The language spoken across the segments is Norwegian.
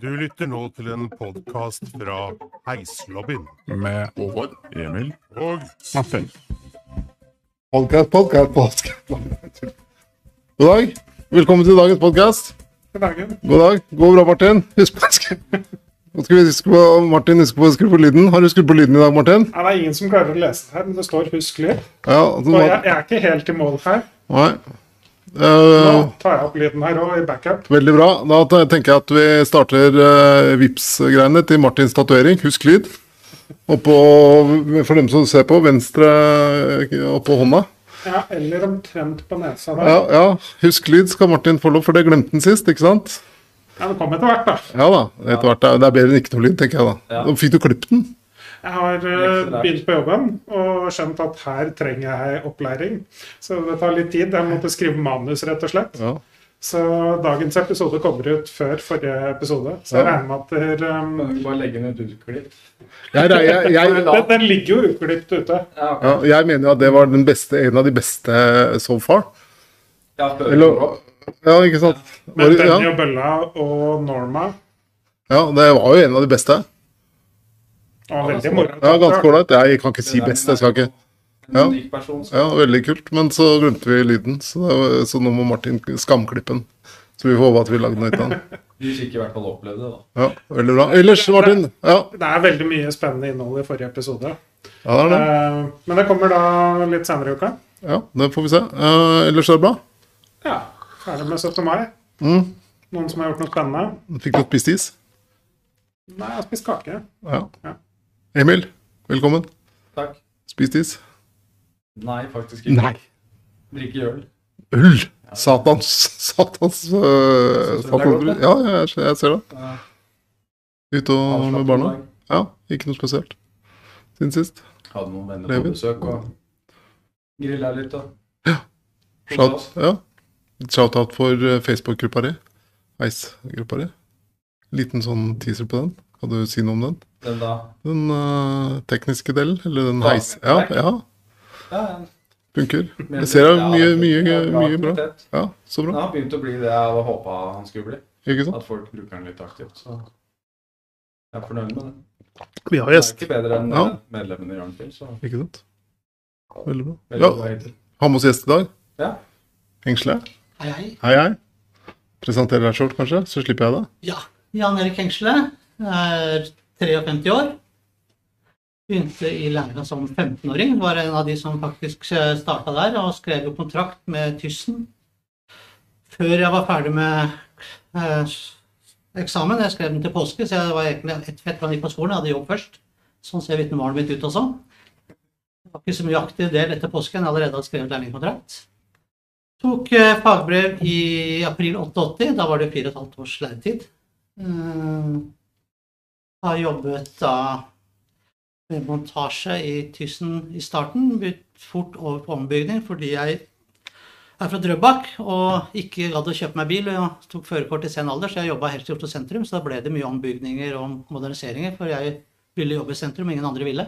Du lytter nå til en podkast fra Heislobbyen. med Håvard, Emil Og Martin. Podcast, podcast, podcast. God dag. Velkommen til dagens podkast. God dagen. God dag. Går bra, Martin? Husk på, Nå skal vi huske på, Martin, husk på å skru på lyden. Har du skrudd på lyden i dag, Martin? Nei, det er ingen som klarer å lese det her, men det står 'husk lyd'. Ja, altså, Og jeg, jeg er ikke helt i mål her. Nei. Nå Eh, tar jeg opp lyden her òg, i backup. veldig bra. Da tenker jeg at vi starter uh, Vips-greiene til Martins tatovering. Husk lyd. Oppå, for dem som ser på, venstre eh, oppå hånda. Ja, eller omtrent på nesa der. Ja, ja. Husk lyd skal Martin få lov, for det glemte han sist, ikke sant? Ja, det kom etter hvert, da. Ja da. Etter hvert. er- Det er bedre enn ikke noe lyd, tenker jeg da. Ja. Da Fikk du klippet den? Jeg har eh, begynt på jobben og skjønt at her trenger jeg opplæring. Så det tar litt tid. Jeg måtte skrive manus, rett og slett. Ja. Så dagens episode kommer ut før forrige episode. Så jeg Ja. regner med at dere, um, Bare legge ned et utklipp. Jeg, jeg, jeg, jeg, den, den ligger jo uklipt ute. Ja, ja, jeg mener jo at det var den beste, en av de beste so far. Ja, Eller, ja, ikke sant? Men Benny Ja, og Bølla og Norma ja, det var jo en av de beste. Veldig moro. Ja, ganske ålreit. Jeg kan ikke si best, jeg skal ikke. Ja. Ja, veldig kult. Men så glemte vi lyden, så, det var, så nå må Martin skamklippe den. Så vi får håpe at vi lagde noe ut av den. Vi fikk i hvert fall oppleve det, da. Ja, veldig bra. Ellers, Martin? Ja, Det er veldig mye spennende innhold i forrige episode. ja det er det. Eh, Men det kommer da litt senere i uka. Ja, det får vi se. Eh, ellers er det bra. Ja, Ferdig med 17. mai. Mm. Noen som har gjort noe spennende? Fikk du spist is? Nei, jeg har spist kake. Ja. Ja. Emil, velkommen. Takk. Spist is? Nei, faktisk ikke. Drikke øl. Øl! Satans Satans uh, satans godt, Ja, jeg, jeg ser det. Ja. Ute og med barna. Ja, ikke noe spesielt. Siden sist. Hadde noen venner Lever. på besøk og grilla litt og Shout, ja. Shout-out for eh, Facebook-gruppa di. Ice-gruppa di. Liten sånn teaser på den. Kan du si noe om den? Den da Den uh, tekniske delen? Eller den heis... Ja, ja, ja, funker. Jeg ser det er ja, mye, mye, mye bra. Ja, så Det bra. har begynt å bli det jeg hadde håpa han skulle bli. Ikke sant? At folk bruker den litt aktivt. Så jeg er fornøyd med det. Vi har gjest. Det er ikke bedre enn Ja. eh, medlemmene i Arnfield, så Ikke sant? Veldig bra. veldig Ja, bra hittil. har med oss gjest i dag. Ja. Hengsle. Hei, hei. Hei, hei. Presentere deg short, kanskje, så slipper jeg det. Ja, Jan Erik Hengsle er 53 år. Begynte i læra som 15-åring. Var en av de som faktisk starta der og skrev jo kontrakt med Tyssen. Før jeg var ferdig med eh, eksamen. Jeg skrev den til påske, så jeg var egentlig ett fett fra på skolen. Jeg hadde jobb først. Sånn ser vitnemålet mitt ut også. Det var ikke så mye aktiv del etter påsken. Jeg allerede hadde skrevet lærlingkontrakt. Tok eh, fagbrev i april 88. Da var det fire og et halvt års læretid. Eh, har jobbet da med montasje i Tyssen i starten. Bytt fort over på ombygning fordi jeg er fra Drøbak og ikke gadd å kjøpe meg bil. og tok førerkort i sen alder, så jeg jobba helt i Oslo sentrum. Så da ble det mye ombygninger og moderniseringer, for jeg ville jobbe i sentrum, ingen andre ville.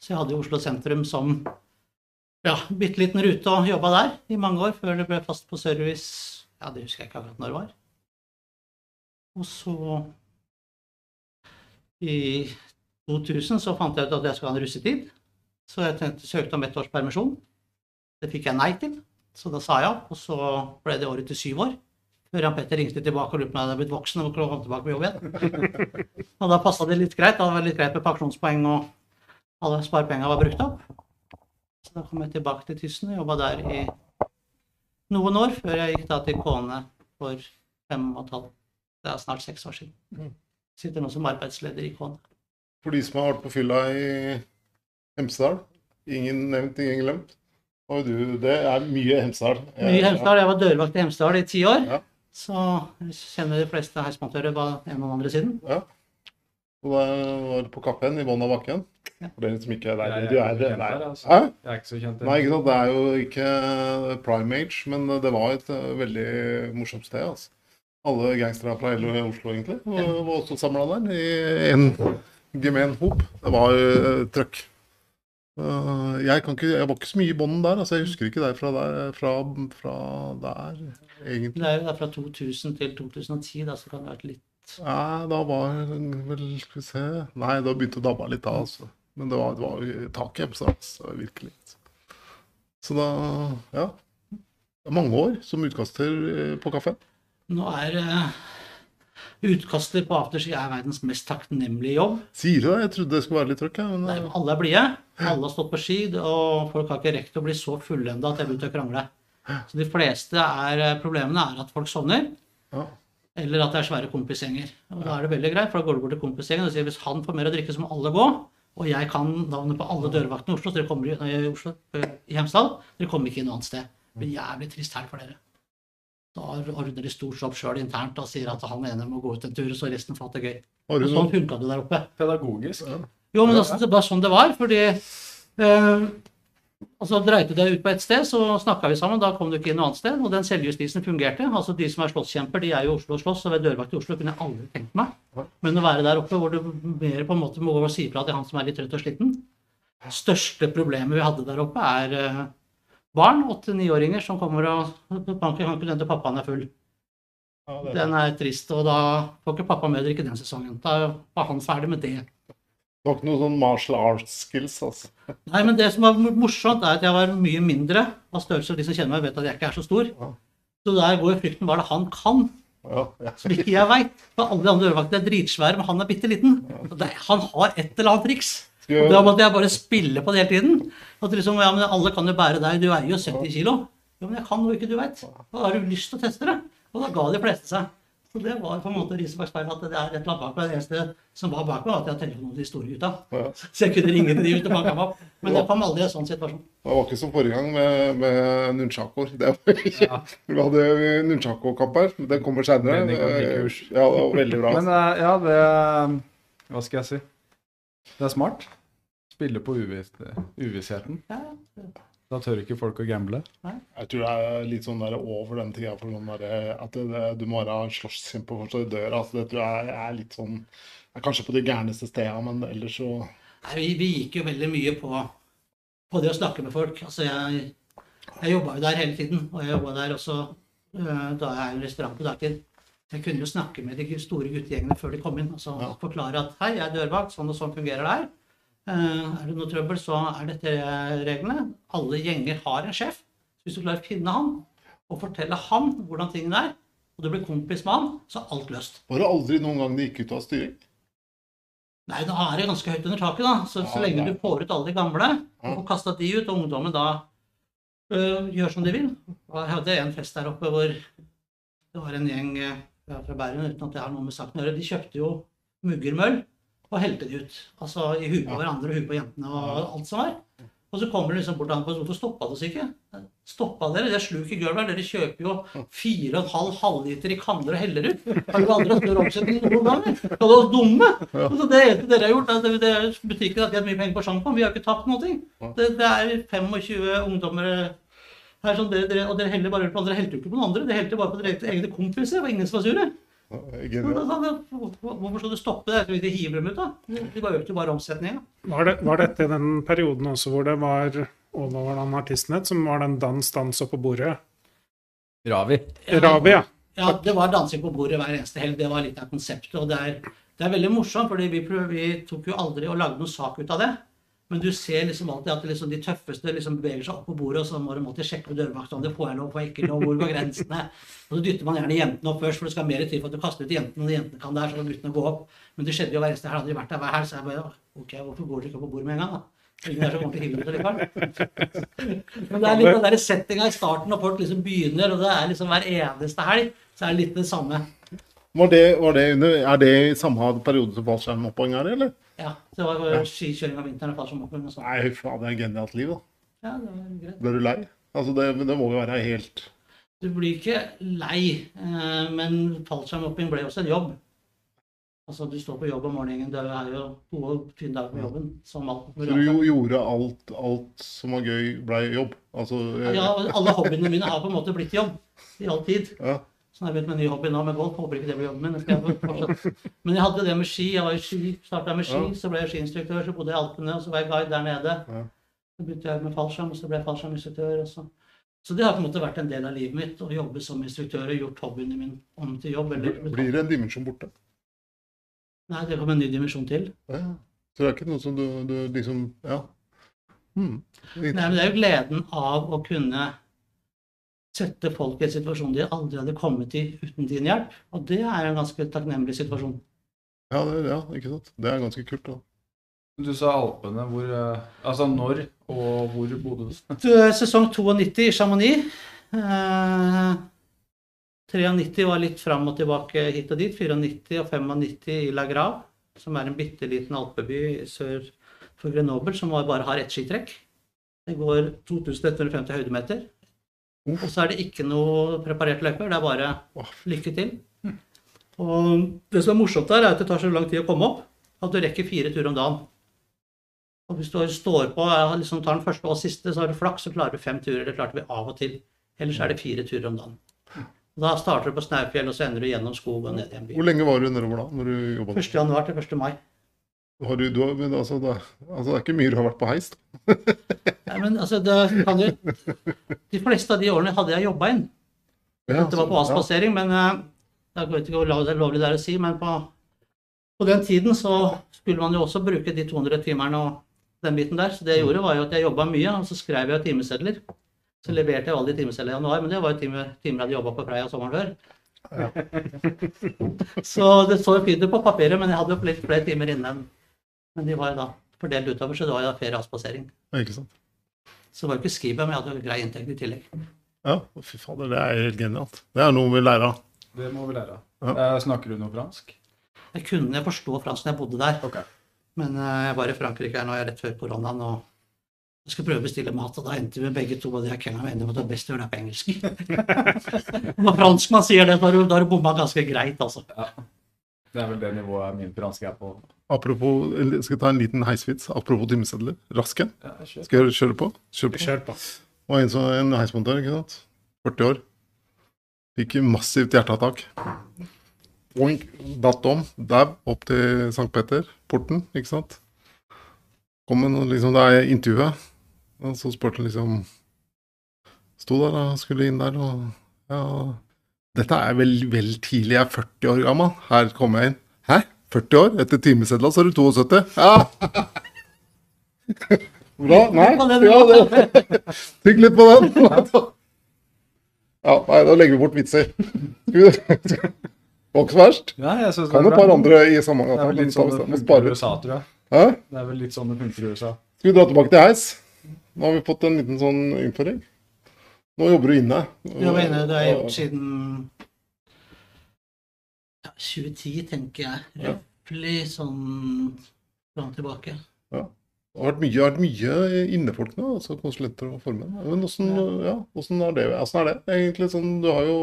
Så jeg hadde jo Oslo sentrum som ja, bitte liten rute og jobba der i mange år før det ble fast på service. Ja, det husker jeg ikke akkurat når det var. Og så i 2000 så fant jeg ut at jeg skulle ha en russetid. Så jeg tenkte, søkte om ett års permisjon. Det fikk jeg nei til, så da sa jeg opp. Og så ble det året til syv år. Før Jan Petter ringte tilbake og lurte på om jeg hadde blitt voksen og kom tilbake på jobb igjen. og da passa det litt greit. Da var det litt greit med pensjonspoeng, og alle sparepenga var brukt opp. Så da kom jeg tilbake til Tyssen og jobba der i noen år, før jeg gikk da til Kåne for fem og et halvt Det er snart seks år siden. Sitter nå som arbeidsleder i Kåne. For de som har vært på fylla i Hemsedal, ingen nevnt, ingen glemt. Og du, det er mye Hemsedal. Mye Hemsedal. Jeg var dørvakt i Hemsedal i ti år. Ja. Så jeg kjenner de fleste heismontører på den andre siden. Ja. Og da var du på Kappen i bånn av bakken. Ja. For dere som ikke er der. Jeg er er der, altså. Hæ? Jeg er ikke så kjent. Nei, ikke sant. Det er jo ikke prime age, men det var et eh, veldig morsomt sted. altså. Alle gangstere fra hele Oslo egentlig og var også samla der i en gemen hop. Det var uh, trøkk. Uh, jeg, kan ikke, jeg var ikke så mye i bånden der. altså Jeg husker ikke det fra der, fra, fra der egentlig. Det er jo da fra 2000 til 2010, da, så kan det ha vært litt Nei, da var vel Skal vi se Nei, da begynte det å dabbe litt da, altså. Men det var, det var taket så, altså, virkelig. Så da Ja. Det mange år som utkaster eh, på kaffen. Nå er uh, utkaster på afterski er verdens mest takknemlige jobb. Sier du det? Jeg trodde det skulle være litt trøkk. Ja, men, Nei, eh, alle er blide. Alle har stått på ski, og folk har ikke rekt å bli så fullenda at jeg begynte å krangle. Så de fleste er, eh, problemene er at folk sovner, ja. eller at det er svære kompisgjenger. Og da er det veldig greit, for da går du bort til kompisgjengen og sier hvis han får mer å drikke, så må alle gå. Og jeg kan navnet på alle dørvaktene i Oslo, så dere kommer i, nei, i Oslo, i Hemsedal. Dere kommer ikke inn noe annet sted. Det blir jævlig trist helg for dere. Da ordner de stort opp sjøl internt og sier at han ene må gå ut en tur, så resten får ha det gøy. Og sånn funka det der oppe. Pedagogisk. Jo, men altså, det var sånn det var, fordi eh, altså Dreit du deg ut på ett sted, så snakka vi sammen, da kom du ikke inn noe annet sted. Og den selvjustisen fungerte. altså De som er slåsskjemper, de er jo i Oslo og slåss, og ved dørvakt i Oslo kunne jeg aldri tenkt meg. Men å være der oppe hvor du mer på en måte må gå og si fra til han som er litt trøtt og sliten Største problemet vi hadde der oppe, er eh, barn, åtte-niåringer, som kommer og banker kan ikke den til pappaen er full. Ja, det er Den er trist, og da får ikke pappa med drikke den sesongen. Da var han ferdig med det. Du har ikke noen sånn martial arts skills, altså. Nei, men det som var morsomt, er at jeg var mye mindre av størrelse. og De som kjenner meg, vet at jeg ikke er så stor. Ja. Så der går frykten hva det han kan, Ja, ja. som ikke jeg veit. For alle de andre ørevaktene er dritsvære, men han er bitte liten. Han har et eller annet triks. Og da måtte jeg bare spille på det hele tiden. At liksom, ja, men alle kan jo bære deg, du veier jo 70 kilo. Jo, men jeg kan noe ikke du veit. Da har du lyst til å teste det. Og da ga de fleste seg. Så det var på en måte riset bak speilet at det er et eller annet bak meg. Det eneste som var bak meg, var at jeg hadde telefonen til de store gutta. Ja. Så jeg kunne ringe til de ute og banke dem opp. Men det kom aldri i en sånn situasjon. Det var ikke som forrige gang med, med nunchakoer. Det var ikke Vi hadde nunchako-kamp her. den Det kommer seinere. Ja, det var veldig bra. Men eh, ja, det Hva skal jeg si? Det er smart. Spille på uviss, uvissheten. Ja, Da tør ikke folk å gamble. Jeg tror det er litt sånn der over den tida for sånn der, at det, det, du må være slåsskjempe for å i døra. Altså, det tror jeg er litt sånn er Kanskje på de gærneste stedene, men ellers så Nei, vi, vi gikk jo veldig mye på, på det å snakke med folk. Altså, jeg, jeg jobba jo der hele tiden, og jeg jobba der også øh, da jeg er i en restaurant på dagtid. Jeg kunne jo snakke med de store guttegjengene før de kom inn. Altså, Ja. Forklare at hei, jeg er dørvakt, sånn og sånn fungerer det her. Eh, er det noe trøbbel, så er dette reglene. Alle gjenger har en sjef. Så hvis du klarer å finne han og fortelle han hvordan tingene er, og du blir kompis med han, så er alt løst. Var det aldri noen gang det gikk ut av styring? Nei, da er det ganske høyt under taket, da. Så, så lenge nei. du får ut alle de gamle, og får kasta de ut, og ungdommen da øh, gjør som de vil. Jeg hadde en fest der oppe hvor det var en gjeng øh, fra Bærum, uten at det har noe med saken å gjøre. De kjøpte jo muggermøll og helte de ut. Altså i huet på hverandre og huet på jentene og alt som var. Og så kommer det liksom bort og på hvorfor stoppa det oss ikke? Stoppa dere? Det er sluk i gulvet. her. Dere kjøper jo fire og en halv halvliter i kanner og heller ut. Har dere aldri hatt større omsetning noen gang? Er dere dumme? Altså, det eneste dere har gjort, er at det er butikken har mye penger på sjampo. Vi har ikke tapt noe. Det, det er 25 ungdommer her som dere, dere, og dere heller bare på andre. Dere helte jo ikke på noen andre. Dere helte bare på deres egne kompiser. Det var ingen som var sure. Hvorfor skal du stoppe det? De hiver dem ut, da. De bare økte bare omsetninga. Var, det, var dette den perioden også hvor det var og hva var det han artisten het, som var den dans, dans oppå bordet? Ravi. Ravi, ja. Ja, det var dansing på bordet hver eneste helg. Det var litt av konseptet. Og det er, det er veldig morsomt, for vi, vi tok jo aldri og lagde noen sak ut av det. Men du ser liksom alltid at liksom de tøffeste liksom beveger seg opp på bordet, og så må de alltid sjekke med dørvakta om det får jeg lov, får jeg ikke lov, hvor går grensene? Og så dytter man gjerne jentene opp først, for det skal mer til for at du kaster ut jentene, og jentene kan der, så kan guttene gå opp. Men det skjedde jo hver eneste helg. Hadde de vært der hver helg, så jeg bare OK, hvorfor går dere ikke opp på bordet med en gang, da? Ingen er så ordentlig hive ut allikevel. Men det er litt den der settinga i starten når folk liksom begynner, og det er liksom hver eneste helg, så er det litt det samme. Var det, var det under, er det i samme periode som fallskjermhopping er, eller? Ja, det var ja. skikjøring av vinteren og fallskjermhopping. Nei, faen, det er genialt liv, da. Ja, det var greit. Ble du lei? Altså, det, det må jo være helt Du blir ikke lei, eh, men fallskjermhopping ble også en jobb. Altså, du står på jobb om morgenen, det er jo gode fine dager på jobben, som alt Så du jo gjorde alt, alt som var gøy, ble jobb? Altså jeg... Ja, alle hobbyene mine har på en måte blitt jobb i all tid. ja. Så har jeg begynt med en ny hobby nå med golf. Håper ikke det blir jobben min. Men jeg hadde jo det med ski. Jeg var i ski, starta med ski, så ble jeg skiinstruktør, så bodde jeg i Alpene, og så var jeg guide der nede. Så begynte jeg med fallskjerm, og så ble jeg fallskjerminstruktør. Så. så det har på en måte vært en del av livet mitt, å jobbe som instruktør og gjort hobbyen min om til jobb. Eller, Blir det en dimensjon borte? Nei, det kom en ny dimensjon til. Ja. Så det er ikke noe som du, du liksom Ja. Hmm. Nei, men det er jo gleden av å kunne sette folk i en situasjon de aldri hadde kommet i uten din hjelp. Og det er en ganske takknemlig situasjon. Ja, det, ja, ikke sant. Det er ganske kult. da. Du sa Alpene. Hvor eh, Altså når og hvor bodde du? Du, Sesong 92 i Chamonix. Eh, 93 var litt fram og tilbake hit og dit. 94 og 95 i La Grave, som er en bitte liten alpeby sør for Grenoble, som bare har ett skitrekk. Det går 2150 høydemeter. Og så er det ikke noe preparert løyper. Det er bare lykke til. Og det som er morsomt der, er at det tar så lang tid å komme opp at du rekker fire turer om dagen. Og hvis du står på liksom tar den første og siste, så har du flaks, så klarer du fem turer. Det klarte vi av og til. Ellers er det fire turer om dagen. Og Da starter du på Snaufjell, og så ender du gjennom skog og ned i en by. Hvor lenge var du nedover da? når du jobbet? 1. januar til 1. mai. Har du, du har, altså, det, altså, det er ikke mye du har vært på heis? Ja, men altså, det De fleste av de årene hadde jeg jobba inn. Ja, Dette var på så- avspasering, men eh, jeg vet ikke hvor lovlig det er å si, men på, på den tiden så skulle man jo også bruke de 200 timerne og den biten der. Så det jeg gjorde, var jo at jeg jobba mye, og så skrev jeg timesedler. Så leverte jeg alle de timesedlene i januar, men det var jo timer, timer jeg hadde jobba på Freia sommeren før. så det så fint ut på papiret, men jeg hadde jo litt flere timer inne. enn- Men de var da fordelt utover, så det var jo ferie og avspasering. Ja, ikke sant? Så det var jo ikke skrivet, men jeg hadde grei inntekt i tillegg. Ja, fy fader, det er helt genialt. Det er noe vi lærer av. Det må vi lære av. Ja. Eh, Snakker du noe fransk? Jeg kunne forstå fransk da jeg bodde der. Okay. Men eh, jeg var i Frankrike her nå jeg er rett før koronaen og jeg skulle prøve å bestille mat, og da endte vi begge to og de er Kenna enige om at det er best å gjøre det på engelsk. Når franskmann sier det, da har du- bomma ganske greit, altså. Det er vel det nivået min franske er på. Apropos, jeg skal ta en liten heisvits. Apropos timesedler. Rask en. Ja. Skal jeg kjøre på? Kjør på. Kjør på. Og en, som- en heismontør, ikke sant? 40 år. Fikk massivt hjerteattakk. Oink, datt om. Dau opp til Sankt Peter, porten, ikke sant? Kom en, liksom, det er intervjuet. Og så spurte han liksom Sto der og skulle inn der og Ja, dette er vel, vel tidlig. Jeg er 40 år gammel. Her kommer jeg inn. Hæ? 40 år? Etter timesedla så er du 72? Ja! Bra? Nei? Ja, det Tygg litt på den. Ja, nei, da legger vi bort vitser. Det var ikke så verst. Ja, jeg synes det Kan et par andre i samme Det gata. litt sånn det. Det er vel litt sånn det funker i USA. Skal vi dra tilbake til heis? Nå har vi fått en liten sånn innføring. Nå jobber du inne. Du jobber inne, det har jeg gjort siden ja, 2010, tenker jeg. Ja. Røftlig sånn fram tilbake. Ja. Det har vært mye, har vært mye innefolk nå, altså konsulenter og formenn. Men åssen ja, hvordan er det? Er det? Egentlig sånn, du har jo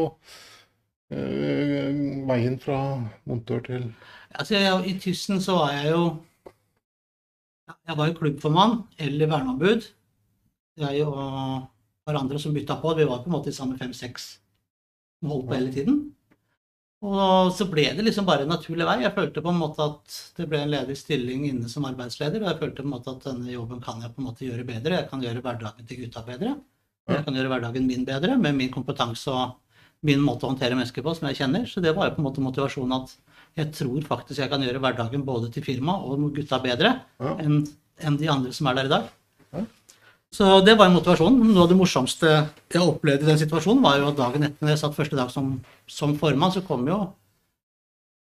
øh, veien fra montør til Altså, jeg, I Tyssen så var jeg jo Jeg var jo klubbformann eller verneombud. Jeg og hverandre som bytta på. Vi var på en måte i samme fem-seks som holdt på hele tiden. Og så ble det liksom bare en naturlig vei. Jeg følte på en måte at det ble en ledig stilling inne som arbeidsleder, og jeg følte på en måte at denne jobben kan jeg på en måte gjøre bedre. Jeg kan gjøre hverdagen til gutta bedre. Jeg kan gjøre hverdagen min bedre med min kompetanse og min måte å håndtere mennesker på som jeg kjenner. Så det var jo på en måte motivasjonen at jeg tror faktisk jeg kan gjøre hverdagen både til firma og gutta bedre enn de andre som er der i dag. Ja. Så det var motivasjonen. Noe av det morsomste jeg opplevde i den situasjonen, var jo at dagen etter når jeg satt første dag som, som formann, så kom jo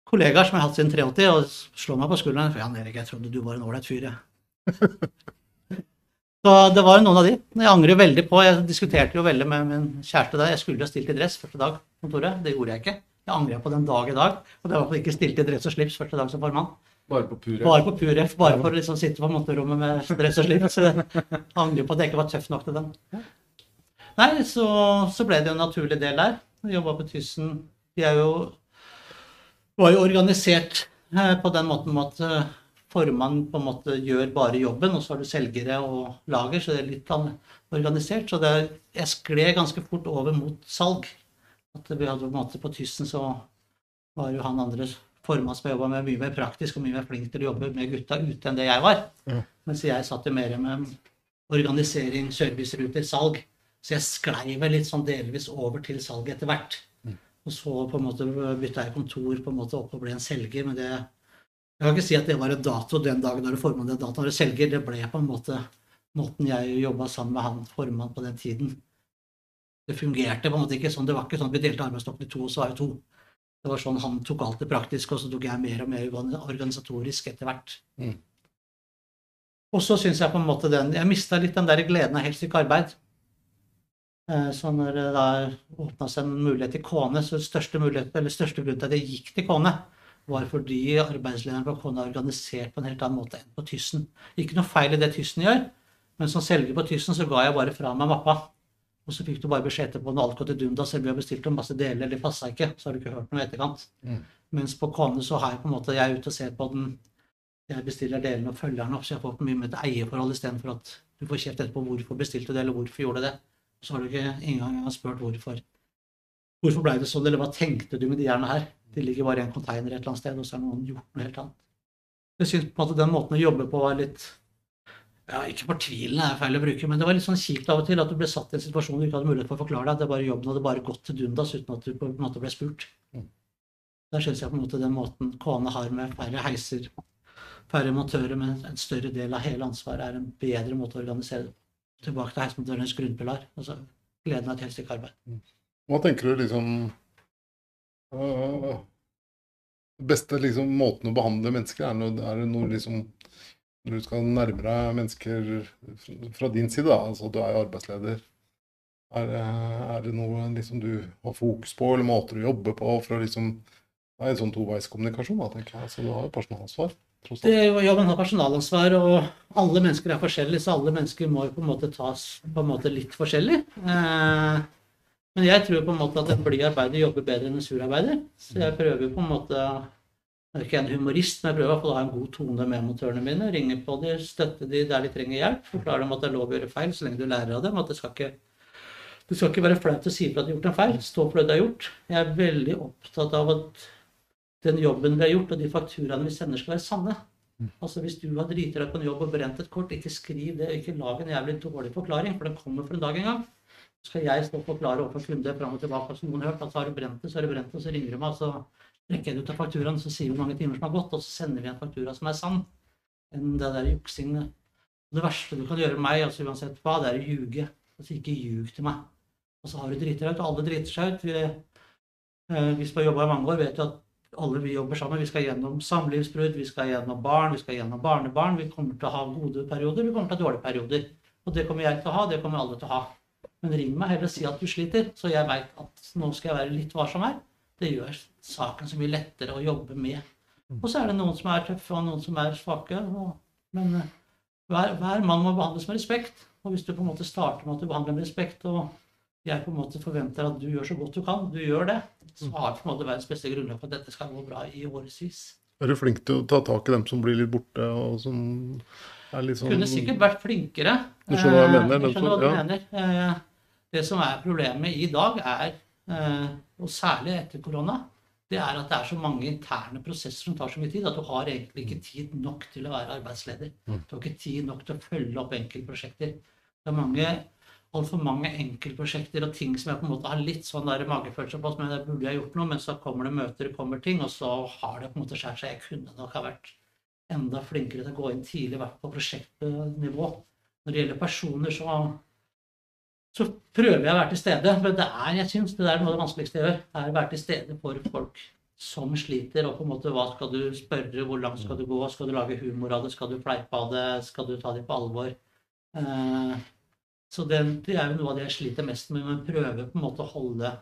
kollegaer som jeg har hatt siden 83 og slår meg på skulderen. Jan Erik, jeg trodde du var en ålreit fyr, jeg. Så det var jo noen av de. Jeg angrer veldig på Jeg diskuterte jo veldig med min kjæreste der. Jeg skulle ha stilt i dress første dag på kontoret. Det gjorde jeg ikke. Jeg angrer på den dag i dag. Og det var at jeg ikke stilte i dress og slips første dag som formann. Bare på pure. Bare på pur F, bare for å liksom sitte på monterommet med dress og slips. Angrer på at jeg ikke var tøff nok til den. Nei, så, så ble det jo en naturlig del der. Jobba på Tyssen. Vi er jo var jo organisert eh, på den måten at eh, formann på en måte gjør bare jobben, og så har du selgere og lager, så det er litt organisert. Så det, jeg skled ganske fort over mot salg. At vi hadde på en måte på Tyssen så var jo han andre formann som jobba med mye mer praktisk og mye mer flink til å jobbe med gutta ute enn det jeg var. Ja. Mens jeg satt jo mer med organisering, serviceruter, salg. Så jeg sklei vel litt sånn delvis over til salg etter hvert. Og så på en måte bytta jeg kontor på en måte opp og ble en selger, men det, Jeg kan ikke si at det var en dato den dagen da du formann den datoen du selger. Det ble på en måte måten jeg jobba sammen med han formann på den tiden. Det fungerte på en måte ikke sånn. Det var ikke sånn at vi delte arbeidsstokken i to, og så var vi to. Det var sånn Han tok alt det praktiske, og så tok jeg mer og mer organisatorisk etter hvert. Mm. Og så syns jeg på en måte den Jeg mista litt den der gleden av helst ikke arbeid. Eh, Så når det da åpna seg en mulighet til Kone, så største, mulighet, eller største grunn til at jeg gikk til Kone, var fordi arbeidslederen på Kone er organisert på en helt annen måte enn på Tyssen. Ikke noe feil i det Tyssen gjør, men som selger på Tyssen så ga jeg bare fra meg mappa. Og så fikk du bare beskjed etterpå når alt går til dundas, om vi har bestilt en masse deler, eller passa ikke, så har du ikke hørt noe i etterkant. Mm. Mens på Kone så har jeg på en måte, jeg er ute og ser på den, jeg bestiller delene og følger den opp, så jeg får mye med et eierforhold istedenfor at du får kjeft etterpå hvorfor bestilte du det, eller hvorfor gjorde du det. Så har du ikke engang spurt hvorfor. Hvorfor ble det sånn, eller hva tenkte du med de jerna her? De ligger bare i en container et eller annet sted, og så har noen gjort noe helt annet. Jeg syns på en måte den måten å jobbe på var litt ja, Ikke fortvilende er feil å bruke, men det var litt sånn kjipt av og til at du ble satt i en situasjon du ikke hadde mulighet for å forklare deg. At det bare jobben hadde bare gått til dundas uten at du på en måte ble spurt. Mm. Der syns jeg på en måte den måten Kone har med færre heiser, færre montører, men en større del av hele ansvaret, er en bedre måte å organisere det på. Tilbake til heismontørenes grunnpilar. Altså gleden av et helt stykke arbeid. Hva tenker du liksom øh, Beste liksom, måten å behandle mennesker er, noe, er det noe liksom Når du skal nærme deg mennesker fra din side, da, altså du er jo arbeidsleder Er, det- er det noe liksom, du har fokus på, eller måter du jobber på for å liksom Det er en sånn toveiskommunikasjon, da, tenker jeg. Altså, du har jo personalansvar. tross. Det, ja, jobben har personalansvar, og alle mennesker er forskjellige, så alle mennesker må på en måte tas på en måte litt forskjellig. Eh, men jeg tror på en måte at en blid arbeider jobber bedre enn en sur arbeider. Så jeg prøver på en måte Jeg er ikke en humorist, men jeg prøver i hvert fall å ha en god tone med montørene mine. Ringe på dem, støtte dem der de trenger hjelp. Forklare dem at det er lov å gjøre feil så lenge du lærer av dem. At det skal ikke det skal ikke være flaut å si fra at du har gjort en feil. Stå for det du har gjort. Jeg er veldig opptatt av at den jobben vi har gjort, og de fakturaene vi sender, skal være sanne. Altså Hvis du har driti deg på en jobb og brent et kort, ikke skriv det. Ikke lag en jævlig dårlig forklaring, for den kommer for en dag en gang. Så skal jeg stå og forklare overfor kunder fram og tilbake. Så noen har hørt at så har du brent det, så har du brent det, så ringer du meg, og så trekker det ut av fakturaen, så sier vi hvor mange timer som har gått, og så sender vi en faktura som er sann. Enn det der juksing. Det verste du kan gjøre med meg, altså uansett hva, det er å ljuge. Altså ikke ljug til meg. Og så har du driti deg ut, og alle driter seg ut. Vi, eh, vi som har jobba i mange år, vet jo at alle vi jobber sammen. Vi skal gjennom samlivsbrudd, vi skal gjennom barn, vi skal gjennom barnebarn. Vi kommer til å ha gode perioder, vi kommer til å ha dårlige perioder. Og det kommer jeg til å ha, det kommer alle til å ha. Men ring meg heller og si at du sliter, så jeg veit at nå skal jeg være litt varsom her. Det gjør saken så mye lettere å jobbe med. Og så er det noen som er tøffe, og noen som er svake. Og, men eh, hver, hver mann må behandles med respekt. Og hvis du på en måte starter med at du behandler med respekt, og jeg på en måte forventer at du gjør så godt du kan, du gjør det, så har det på en måte verdens beste grunnlag for at dette skal gå bra i årevis. Er du flink til å ta tak i dem som blir litt borte, og som er litt sånn Kunne sikkert vært flinkere. Du skjønner hva jeg mener, Eh, Jeg skjønner hva du mener. Eh, Det som er problemet i dag, er, og særlig etter korona, det er at det er så mange interne prosesser som tar så mye tid at du har egentlig ikke tid nok til å være arbeidsleder. Mm. Du har ikke tid nok til å følge opp enkeltprosjekter. Det er mange altfor mange enkeltprosjekter og ting som jeg på en måte har litt sånn der magefølelse på, som jeg burde ha gjort noe, men så kommer det møter, det kommer ting, og så har det på en måte skjært seg. Jeg kunne nok ha vært enda flinkere til å gå inn tidlig, i hvert fall på prosjektnivå. Når det gjelder personer, så, så prøver jeg å være til stede. Men det er, jeg synes, det er noe av det vanskeligste jeg gjør. Er å være til stede for folk som sliter. Og på en måte, hva skal du spørre, hvor langt skal du gå? Skal du lage humor av det? Skal du fleipe av det? Skal du ta det på alvor? Eh, så det, det er jo noe av det jeg sliter mest med. Men prøver på en måte å holde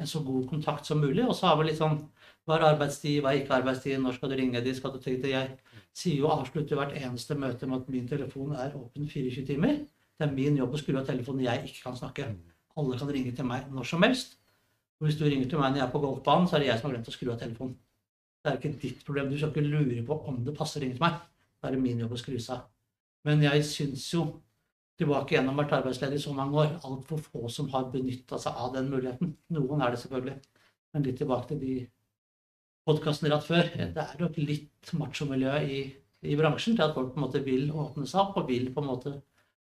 en så god kontakt som mulig. Og så har vi litt sånn hva er arbeidstid, hva er ikke arbeidstid, når skal du ringe de, skal du tenke Jeg sier jo avslutter hvert eneste møte med at min telefon er åpen 24 timer. Det er min jobb å skru av telefonen jeg ikke kan snakke. Alle kan ringe til meg når som helst. Og hvis du ringer til meg når jeg er på golfbanen, så er det jeg som har glemt å skru av telefonen. Det er ikke ditt problem. Du skal ikke lure på om det passer å ringe til meg. Da er det min jobb å skru seg av. Men jeg syns jo, tilbake gjennom vært arbeidsledig i så mange år, altfor få som har benytta seg av den muligheten. Noen er det selvfølgelig. Men litt tilbake til de podkastene dere hatt før. Det er nok litt machomiljø i, i bransjen til at folk på en måte vil åpne seg opp og vil på en måte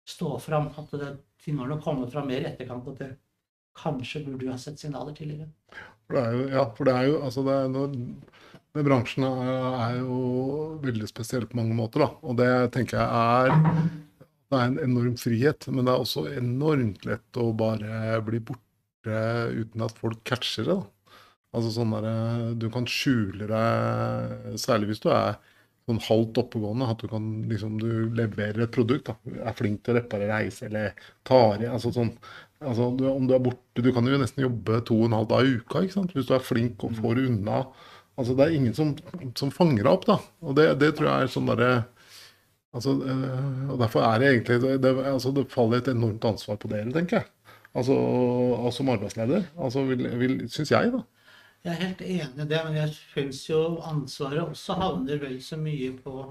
stå fram. At det, ting har nok kommet fram mer i etterkant at det kanskje burde ha sett signaler tidligere. For det er jo, ja, for det er jo altså det er når Den bransjen er, er jo veldig spesiell på mange måter, da. Og det tenker jeg er Det er en enorm frihet, men det er også enormt lett å bare bli borte uten at folk catcher det. da. Altså sånn der, Du kan skjule deg, særlig hvis du er sånn halvt oppegående, at du kan liksom du leverer et produkt, da. er flink til å reparere heise eller tar i altså sånn, altså du, Om du er borte Du kan jo nesten jobbe to og en halv dag i uka ikke sant? hvis du er flink og får unna. altså Det er ingen som, som fanger deg opp. da, og Det, det tror jeg er sånn derre altså, øh, og Derfor er det egentlig det, altså, det faller et enormt ansvar på dere, tenker jeg. Altså, som arbeidsleder. altså vil, vil, Syns jeg, da. Jeg er helt enig i det, men jeg syns jo ansvaret også havner vel så mye på,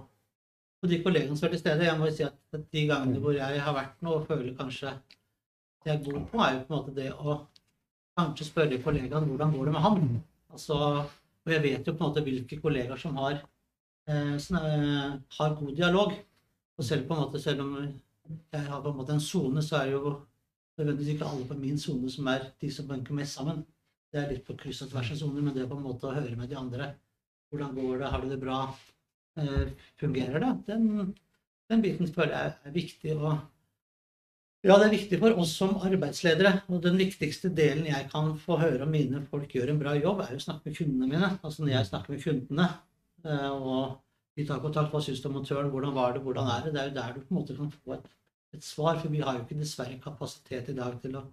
på de kollegene som er til stede. Jeg må jo si at de gangene hvor jeg har vært nå og føler kanskje det jeg er god på, er jo på en måte det å kanskje spørre kollegaen hvordan går det med han. Altså, og jeg vet jo på en måte hvilke kollegaer som har, eh, som, eh, har god dialog. Og selv på en måte, selv om jeg har på en måte en sone, så er det jo nødvendigvis ikke alle på min sone som er de som banker mest sammen. Det er litt på kryss og tvers av soner, men det er på en måte å høre med de andre. Hvordan går det? Har du det bra? Eh, fungerer det? Den, den, biten føler jeg er viktig. å ja, det er viktig for oss som arbeidsledere. Og den viktigste delen jeg kan få høre om mine folk gjør en bra jobb, er jo å snakke med kundene mine. Altså når jeg snakker med kundene, eh, og de tar kontakt, hva syns du om montøren, hvordan var det, hvordan er det? Det er jo der du på en måte kan få et, et svar, for vi har jo ikke dessverre kapasitet i dag til å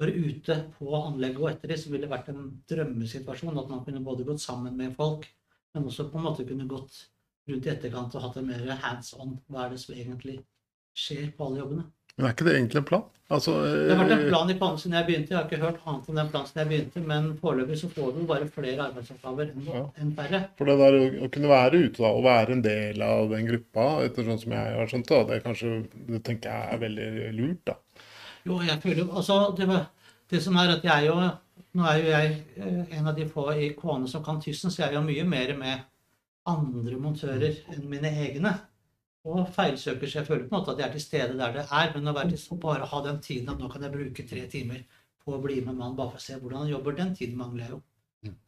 være ute på anlegget og etter dem, så ville det vært en drømmesituasjon at man kunne både gått sammen med folk, men også på en måte kunne gått rundt i etterkant og hatt en mer hands on. Hva er det som egentlig skjer på alle jobbene? Men er ikke det egentlig en plan? Altså, det har vært en plan i planen siden jeg begynte. Jeg har ikke hørt annet om den planen siden jeg begynte, men foreløpig så får du bare flere arbeidsoppgaver enn Ja. enn færre. For det der å, kunne være ute da, og være en del av den gruppa, etter sånn som jeg har skjønt det, det, kanskje, det tenker jeg er veldig lurt. da. Jo, jeg føler Altså, det, det som er at jeg jo Nå er jo jeg eh, en av de få i Kåne som kan tyssen, så jeg er jo mye mer med andre montører enn mine egne. Og feilsøker, så jeg føler på en måte at jeg er til stede der det er. Men å være til, bare ha den tiden at nå kan jeg bruke tre timer på å bli med mannen bare for å se hvordan han jobber, den tiden mangler jeg jo.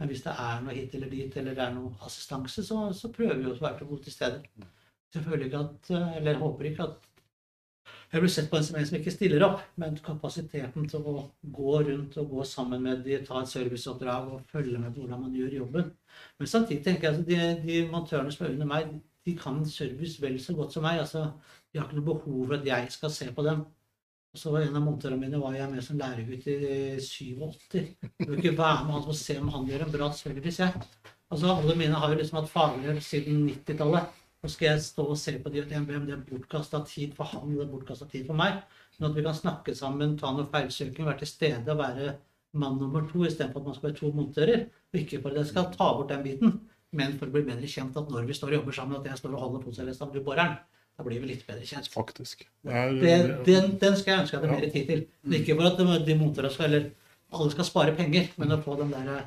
Men hvis det er noe hit eller dit, eller det er noe assistanse, så, så prøver vi å være til gode til stede. Selvfølgelig ikke at, eh, eller håper ikke at jeg blir sett på en som en som ikke stiller opp, men kapasiteten til å gå rundt og gå sammen med de, ta et serviceoppdrag og følge med på hvordan man gjør jobben. Men samtidig tenker jeg at de, de montørene som er under meg, de kan service vel så godt som meg. altså De har ikke noe behov for at jeg skal se på dem. Og så var En av montørene mine var jeg med som læregutt i 87. Jeg vil ikke være med han og se om han gjør en bra service. jeg. Altså Alle mine har jo liksom hatt faglig siden 90-tallet. Så skal jeg stå og se på de og tenke det er bortkasta tid for han, det er bortkasta tid for meg. Men at vi kan snakke sammen, ta noe feilsøking, være til stede og være mann nummer to istedenfor at man skal være to montører. Og ikke for at jeg skal ta bort den biten, men for å bli bedre kjent at når vi står og jobber sammen, at jeg står og holder postelesta du boreren. Da blir vi litt bedre kjent. Faktisk. Det er, Det, den, den skal jeg ønske jeg hadde mer tid til. Men Ikke for at de- de montørene skal, eller alle skal spare penger, men å få den der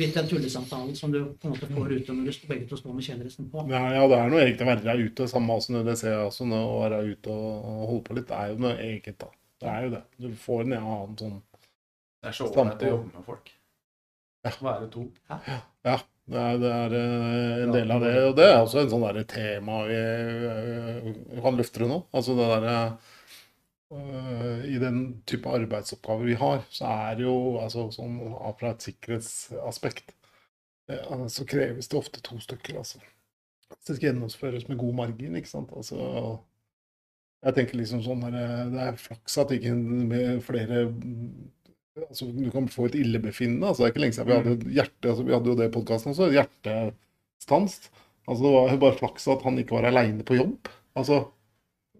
litt den tullesamtalen som du på en måte får ute når du begge to står med kjeledressen på. Ja, ja, det er noe eget å være ute. Samme som det ser jeg også å være ute og, holde på litt. Det er jo noe eget, da. Det er jo det. Du får en annen sånn Det er så ålreit å jobbe med folk. Ja. Være to. Ja, det er, det er eh, en del av det. Og det er også en sånn derre tema vi vi kan løfte det nå. Altså det derre eh, I den type arbeidsoppgaver vi har, så er det jo altså sånn fra et sikkerhetsaspekt eh, så kreves det ofte to stykker, altså. Det skal gjennomføres med god margin, ikke sant. Altså jeg tenker liksom sånn her, Det er flaks at ikke med flere altså Du kan få et illebefinnende. altså Det er ikke lenge siden vi hadde et hjerte, altså vi hadde jo det i podkasten også, hjertestans. Altså Det var bare flaks at han ikke var aleine på jobb. Altså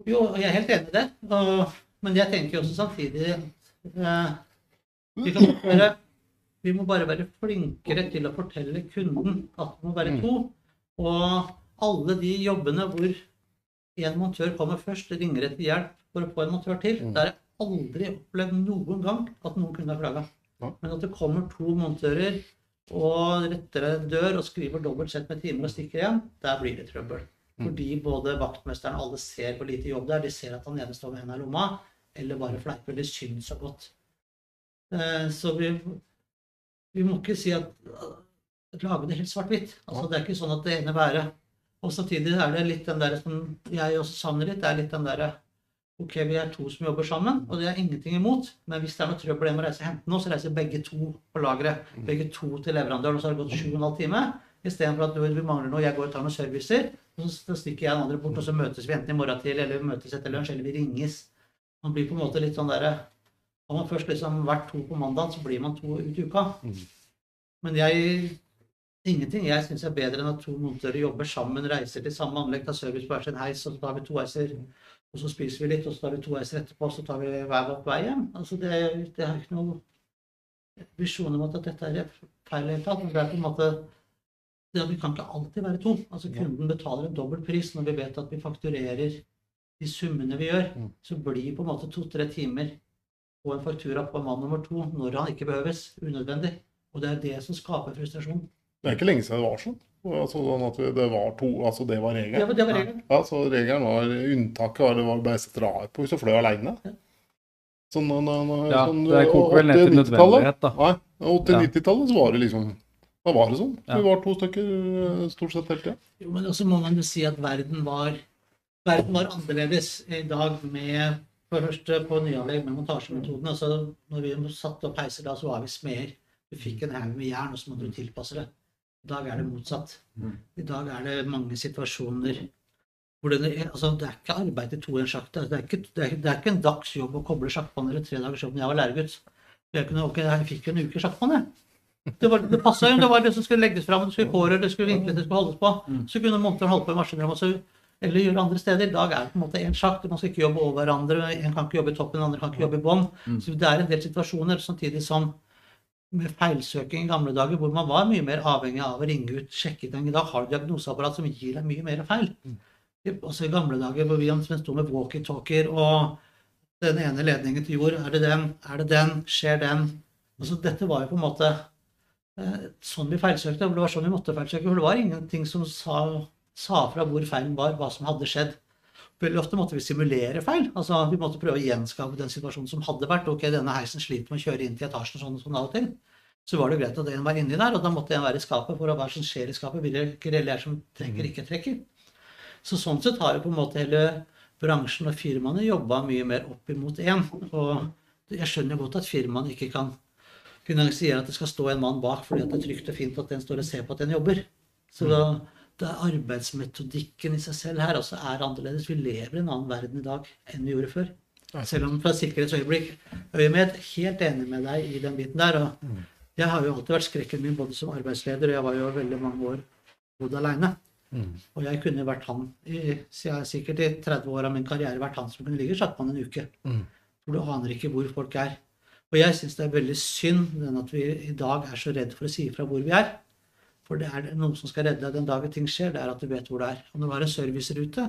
Jo, jeg er helt enig i det. Og, men jeg tenker også samtidig eh, vi, kan være, vi må bare være flinkere til å fortelle kunden at det må være to. Og alle de jobbene hvor en montør kommer først, ringer etter hjelp for å få en montør til, Mm. der har jeg aldri opplevd noen gang at noen kunne ha klaga. Men at det kommer to montører og retter en dør og skriver dobbelt sett med timer og stikker igjen, der blir det trøbbel. Mm. Fordi både vaktmesteren og alle ser hvor lite jobb det er. De ser at han ene står med hendene i lomma, eller bare fleiper. De syns så godt. Eh, Så vi, vi må ikke si at lage det helt svart-hvitt. Altså, det er ikke sånn at det ene været Og samtidig er det litt den der som jeg også savner litt, det er litt den derre Ok, vi er to som jobber sammen, og det er ingenting imot. Men hvis det er noe trøbbel med å reise og hente noe, så reiser begge to på lageret. Begge to til leverandøren, og så har det gått sju og en halv time. Istedenfor at du, vi mangler noe, jeg går og tar noen servicer, og så så stikker jeg den andre bort, og så møtes vi enten i morgen til, eller vi møtes etter lunsj, eller vi ringes. Man blir på en måte litt sånn derre Har man først liksom vært to på mandag, så blir man to ut i uka. Men jeg Ingenting jeg syns er bedre enn at to montører jobber sammen, reiser til samme anlegg, tar service på hver sin heis, og så tar vi to heiser, og så spiser vi litt, og så tar vi to heiser etterpå, og så tar vi hver vår vei hjem. Altså det, det er ikke noe visjon om at dette er feil i det hele tatt, det er på en måte det, at Vi kan ikke alltid være to. Altså Kunden betaler en dobbel pris når vi vet at vi fakturerer de summene vi gjør. Mm. Så blir på en måte to-tre timer på en faktura på mann nummer to når han ikke behøves, unødvendig. Og det er det som skaper frustrasjon. Det er ikke lenge siden det var sånn. Altså, sånn at det var to, altså det var regelen. Ja, det var regelen. Ja, så regelen var unntaket var det var bare å rar på hvis du fløy aleine. Ja. Sånn, Ja, sånn, det koker vel ned til 80-90-tallet. nødvendighet, da. Nei, Ja. 80-90-tallet så var det liksom Da var det sånn. Ja. Vi var to stykker eh, stort sett hele tida. Jo, men også må man jo si at verden var, verden var annerledes i dag med For det første på nyanlegg med montasjemetoden. Altså, når vi satte opp heiser da, så var vi smeder. Du fikk en haug med jern, og så måtte du tilpasse det. I dag er det motsatt. I dag er det mange situasjoner hvor det, altså, det er ikke arbeid i to i en sjakt. Det er, ikke, det, er, det er ikke en dags jobb å koble sjakkbaner eller tre dagers jobb når jeg var læregutt. Jeg, kunne, okay, jeg fikk jo en uke sjakkbånd, jeg. Det, var, det passa jo. Det var det som skulle legges fram, det skulle kåre, det skulle vinkles, det skulle holdes på. Så kunne monteren holde på i maskinrommet så- eller gjøre andre steder. I dag er det på en måte én sjakt. Man skal ikke jobbe over hverandre. En kan ikke jobbe i toppen, den andre kan ikke jobbe i bånn. Så det er en del situasjoner, samtidig som med feilsøking i gamle dager, hvor man var mye mer avhengig av å ringe ut, sjekke ting. I dag har du diagnoseapparat som gir deg mye mer feil. Også i gamle dager hvor vi sto med walkietalkier og den ene ledningen til jord, er det den, er det den, skjer den? Altså, dette var jo på en måte sånn vi feilsøkte, og det var sånn vi måtte feilsøke. For det var ingenting som sa, sa fra hvor feilen var, hva som hadde skjedd. Veldig ofte måtte vi simulere feil. altså Vi måtte prøve å gjenskape den situasjonen som hadde vært. Ok, denne heisen sliter med å kjøre inn til etasjen sånn og sånn av og til. Så var det greit at en var inni der, og da måtte en være i skapet for å hva som skjer i skapet. Hvilke reller som trekker, ikke trekker. Så sånn sett har jo på en måte hele bransjen og firmaene jobba mye mer opp imot én. Og jeg skjønner godt at firmaene ikke kan finansiere at det skal stå en mann bak fordi at det er trygt og fint at den står og ser på at den jobber. Så da, da arbeidsmetodikken i seg selv her også er annerledes. Vi lever i en annen verden i dag enn vi gjorde før. Selv om fra sikkerhetsøyeblikk øyemed, helt enig med deg i den biten der. Og jeg har jo alltid vært skrekken min både som arbeidsleder, og jeg var jo veldig mange år bodd aleine. Og jeg kunne vært han i, sikkert i 30 år av min karriere vært han som kunne ligge i sjakkbanen en uke. For du aner ikke hvor folk er. Og jeg syns det er veldig synd at vi i dag er så redd for å si ifra hvor vi er. For det er noe som skal redde deg den dagen ting skjer, det er at du vet hvor det er. Og når du har en servicerute,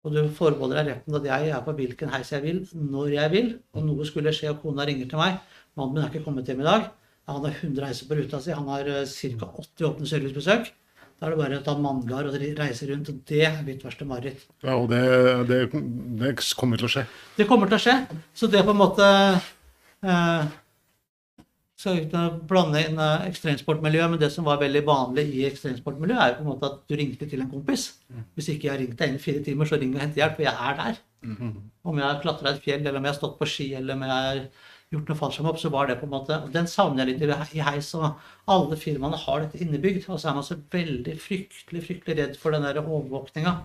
og du forbeholder deg retten at jeg er på hvilken heis jeg vil, når jeg vil, og noe skulle skje og kona ringer til meg, mannen min er ikke kommet hjem i dag, han har 100 heiser på ruta si, han har ca. 80 åpne servicebesøk. Da er det bare å ta manngard og reise rundt, og det er mitt verste mareritt. Ja, og det, det, det kommer til å skje. Det kommer til å skje. Så det på en måte eh, Så uten å blande inn eh, ekstremsportmiljøet, men det som var veldig vanlig i ekstremsportmiljøet, er jo på en måte at du ringte til en kompis. Hvis ikke jeg har ringt deg innen fire timer, så ring og hent hjelp, for jeg er der. Om jeg har klatra et fjell, eller om jeg har stått på ski, eller om jeg har gjort noe fallskjermhopp, så var det på en måte Den savner jeg litt i- i heis. Og alle firmaene har dette innebygd. Og så er man så veldig fryktelig fryktelig redd for den der overvåkninga.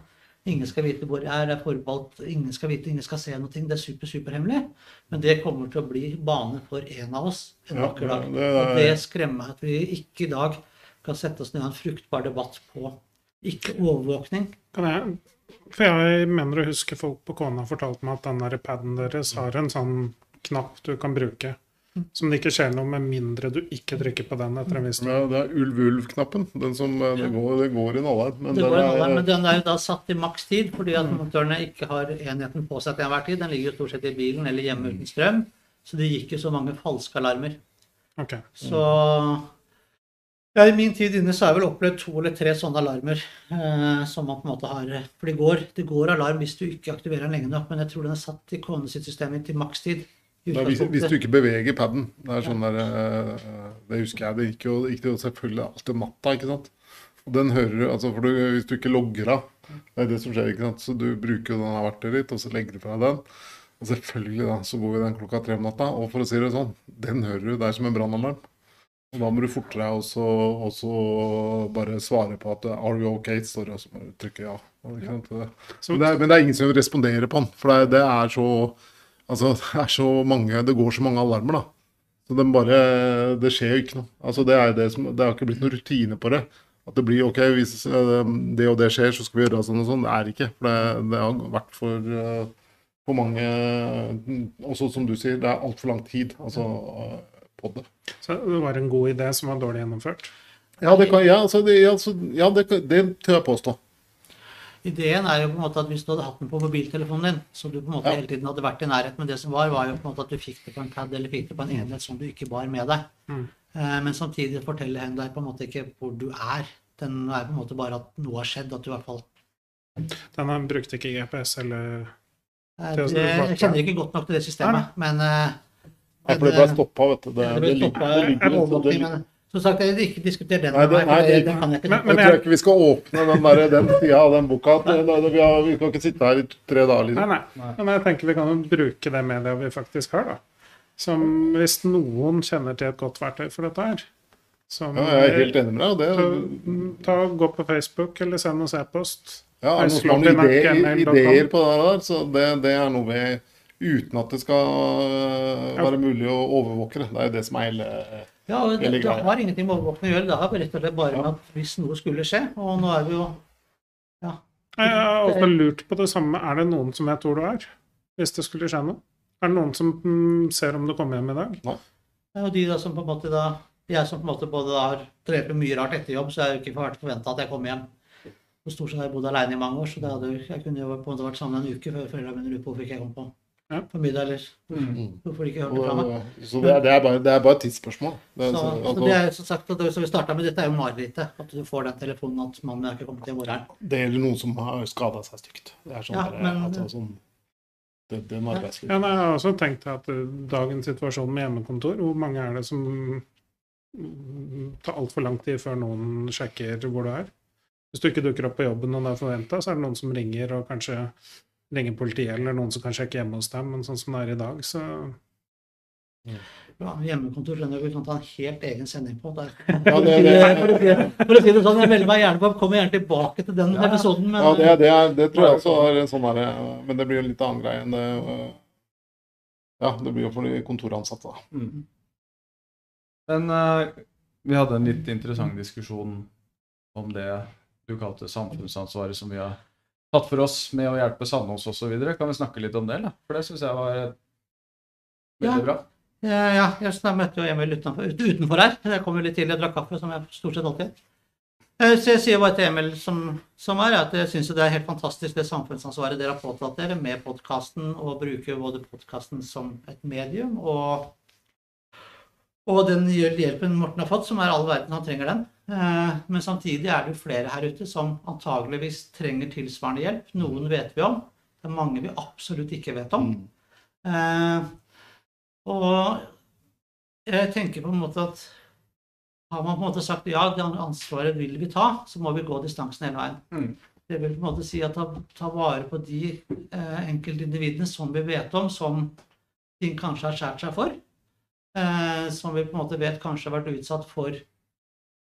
Ingen skal vite hvor jeg er, det er forbeholdt, ingen skal vite, ingen skal se noe. Det er super, superhemmelig. Men det kommer til å bli bane for en av oss en Ja, vakker dag. det Og det skremmer meg at vi ikke i dag kan sette oss ned og ha en fruktbar debatt på ikke overvåkning. Kan jeg, for jeg mener å huske folk på Kona fortalte meg at den der paden deres har en sånn knapp du kan bruke. Som det ikke skjer noe med mindre du ikke trykker på den etter en viss tid. Ja, det er ulv-ulv-knappen. Den som eh, det går, det går i en. Men Det går en er, men den er jo da satt i maks tid, fordi at montørene ikke har enheten på seg til enhver tid. Den ligger jo stort sett i bilen eller hjemme uten strøm. Så det gikk jo så mange falske alarmer. Ok. Så ja, I min tid inne så har jeg vel opplevd to eller tre sånne alarmer. Eh, som man på en måte har For det går, det går alarm hvis du ikke aktiverer den lenge nok, men jeg tror den er satt i konesystemet til makstid. I Det er hvis, hvis du ikke beveger paden. Det er sånn der, eh, det husker jeg. Det gikk jo, gikk jo selvfølgelig alltid om natta, ikke sant. Og den hører du, altså for du, Hvis du ikke logger av, det er det som skjer. ikke sant? Så du bruker jo denne verktøyet ditt, og så legger du fra deg den. Og selvfølgelig da, så går vi den klokka tre om natta. Og for å si det sånn, den hører du. Det er som en brannalarm. Og da må du forte deg og så- bare svare på at 'are you okay?' står det, og så må du trykke ja. Det- Men det, er, men det er ingen som responderer på den. For det er, det er så Altså, det er så mange Det går så mange alarmer, da. Så den bare Det skjer jo ikke noe. Altså, det det som Det har ikke blitt noen rutine på det. At det blir OK, hvis eh, det og det skjer, så skal vi gjøre sånn og sånn. Det er ikke. For det, det har vært for eh, for mange mm, Også som du sier, det er altfor lang tid altså, eh, på det. Så det var en god idé som var dårlig gjennomført. Ja, det kan, ja, altså, det, ja, ja det, det tør jeg påstå. Ideen er jo på en måte at hvis du hadde hatt den på mobiltelefonen din, så du på en måte Ja. hele tiden hadde vært i nærheten, men det som var, var jo på en måte at du fikk det på en pad eller fikk det på en enhet som du ikke bar med deg. Mm. Eh, Men samtidig forteller hen deg på en måte ikke hvor du er. Den er på en måte bare at noe har skjedd, at du i hvert fall Den har- brukte ikke GPS eller Eh, Det det, Jeg kjenner ikke godt nok til det systemet, men eh, Ja, for det ble stoppa, vet du. Det, det det det ligger- det overvåkning. Som sagt, jeg ikke diskutere den Nei, det- nei, det, det- det kan jeg ikke. Men- Jeg men tror ikke vi skal åpne den, der, den sida av den boka. Det- vi, har, vi kan ikke sitte her i tre dager. Liksom. nei. Men jeg tenker vi kan jo bruke det media vi faktisk har, da. Som hvis noen kjenner til et godt verktøy for dette her som, Ja, jeg er helt enig med deg. Det, Ta, ta, Gå på Facebook eller send oss e-post. ja, er det noen ideer, ideer på det der, så det, det er noe vi Uten at det skal øh, være mulig å overvåke det. Det er jo det som er hele Ja, og det, det har ingenting med overvåkning å gjøre. Det har rett og slett bare med at hvis noe skulle skje, og nå er vi jo Jeg har også lurt på det samme. Er det noen som vet hvor du er? Hvis det skulle skje noe? Er det noen som mm, ser om du kommer hjem i dag? Det er jo de da som på en måte da Jeg som på en måte både da har drevet mye rart etter jobb, så jeg har jo ikke vært forventa at jeg kommer hjem. Og stort sett har jeg bodd alene i mange år, så det hadde, jeg kunne jo på en måte vært sammen en uke før foreldrene mine lurte på hvorfor ikke jeg kom på, Ja. på middag, ellers. Mm. hvorfor ikke ikke det fra meg. Så det er, det, er bare, det er bare et tidsspørsmål. Det er, Så, så, så altså, det er som sagt, det, så vi starta med dette, er jo marerittet. At du får den telefonen at mannen min er ikke kommet hjem, hvor er han? det gjelder noen som har skada seg stygt. Det er sånn, Ja, der, men- altså, sånn det, er en Ja, nei, jeg har også tenkt at uh, dagens situasjon med hjemmekontor, hvor mange er det som mm, tar altfor lang tid før noen sjekker hvor du er? Hvis du ikke dukker opp på jobben og det er forventa, så er det noen som ringer og kanskje ringer politiet, eller noen som kan sjekke hjemme hos dem, men sånn som det er i dag, så Ja, hjemmekontor skjønner vi kan ta en helt egen sending på. Der. Ja, det- det- for, å si, for å si det sånn, jeg melder meg gjerne på, kommer gjerne tilbake til den Ja, ja. episoden. Men, Ja, det, det, er, det tror jeg også er en sånn her, Men det blir jo litt annen greie enn det øh, Ja, det blir jo for de kontoransatte, da. Mm. Men uh, vi hadde en litt interessant diskusjon om det du kalte samfunnsansvaret som vi har tatt for oss med å hjelpe Sandnes osv. Kan vi snakke litt om det? Da? For det syns jeg var veldig Ja. bra. Ja, ja, jeg møtte jo Emil utenfor, utenfor her. Jeg kom jo litt tidlig og drakk kaffe, som jeg stort sett alltid. Eh, Så jeg sier bare til Emil som, som er, at jeg syns det er helt fantastisk det samfunnsansvaret dere har påtatt dere med podkasten, og bruker både podkasten som et medium og, og den hjelpen Morten har fått, som er all verden, han trenger den. Eh, Men samtidig er det flere her ute som antageligvis trenger tilsvarende hjelp. Noen vet vi om. Det er mange vi absolutt ikke vet om. Mm. og jeg tenker på en måte at har man på en måte sagt ja, det ansvaret vil vi ta, så må vi gå distansen hele veien. Mm. Det vil på en måte si at ta, ta vare på de eh, enkeltindividene som vi vet om, som ting kanskje har skåret seg for. Eh, som vi på en måte vet kanskje har vært utsatt for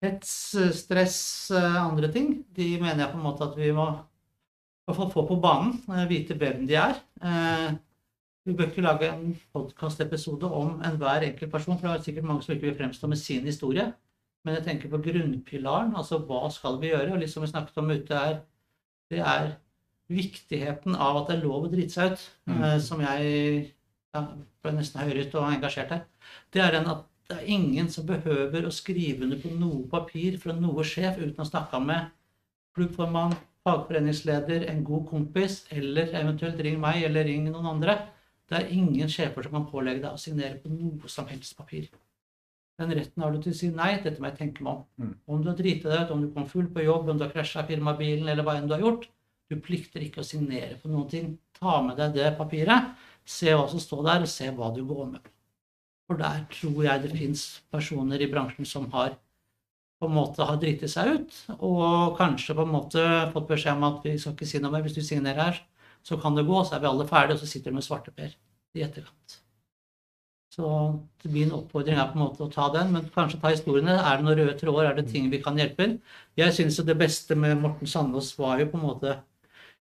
hets, stress, eh, andre ting. De mener jeg på en måte at vi må i hvert fall få på banen, eh, vite hvem de er. Eh, vi bør ikke lage en podkastepisode om enhver enkelt person, for det er sikkert mange som ikke vil fremstå med sin historie. Men jeg tenker på grunnpilaren, altså hva skal vi gjøre? Og liksom vi snakket om ute her, det er viktigheten av at det er lov å drite seg ut, Mm. som jeg ja, ble nesten høylytt og engasjert her. Det er den at det er ingen som behøver å skrive under på noe papir fra noe sjef uten å snakke med klubbformann, fagforeningsleder, en god kompis, eller eventuelt ring meg eller ring noen andre. Det er ingen sjefer som kan pålegge deg å signere på noe som helst papir. Den retten har du til å si nei, dette må jeg tenke meg om. Mm. Om du har driti deg ut, om du kom full på jobb, om du har krasja firmabilen, eller hva enn du har gjort, du plikter ikke å signere på noen ting. Ta med deg det papiret. Se hva som står der, og se hva du går med på. For der tror jeg det fins personer i bransjen som har på en måte har driti seg ut, og kanskje på en måte fått beskjed om at vi skal ikke si noe mer, hvis du signerer her, så kan det gå, så er vi alle ferdige, og så sitter du med svarteper i etterkant. Så min oppfordring er på en måte å ta den, men kanskje ta historiene. Er det noen røde tråder, er det ting vi kan hjelpe til? Jeg syns det beste med Morten Sandås var jo på en måte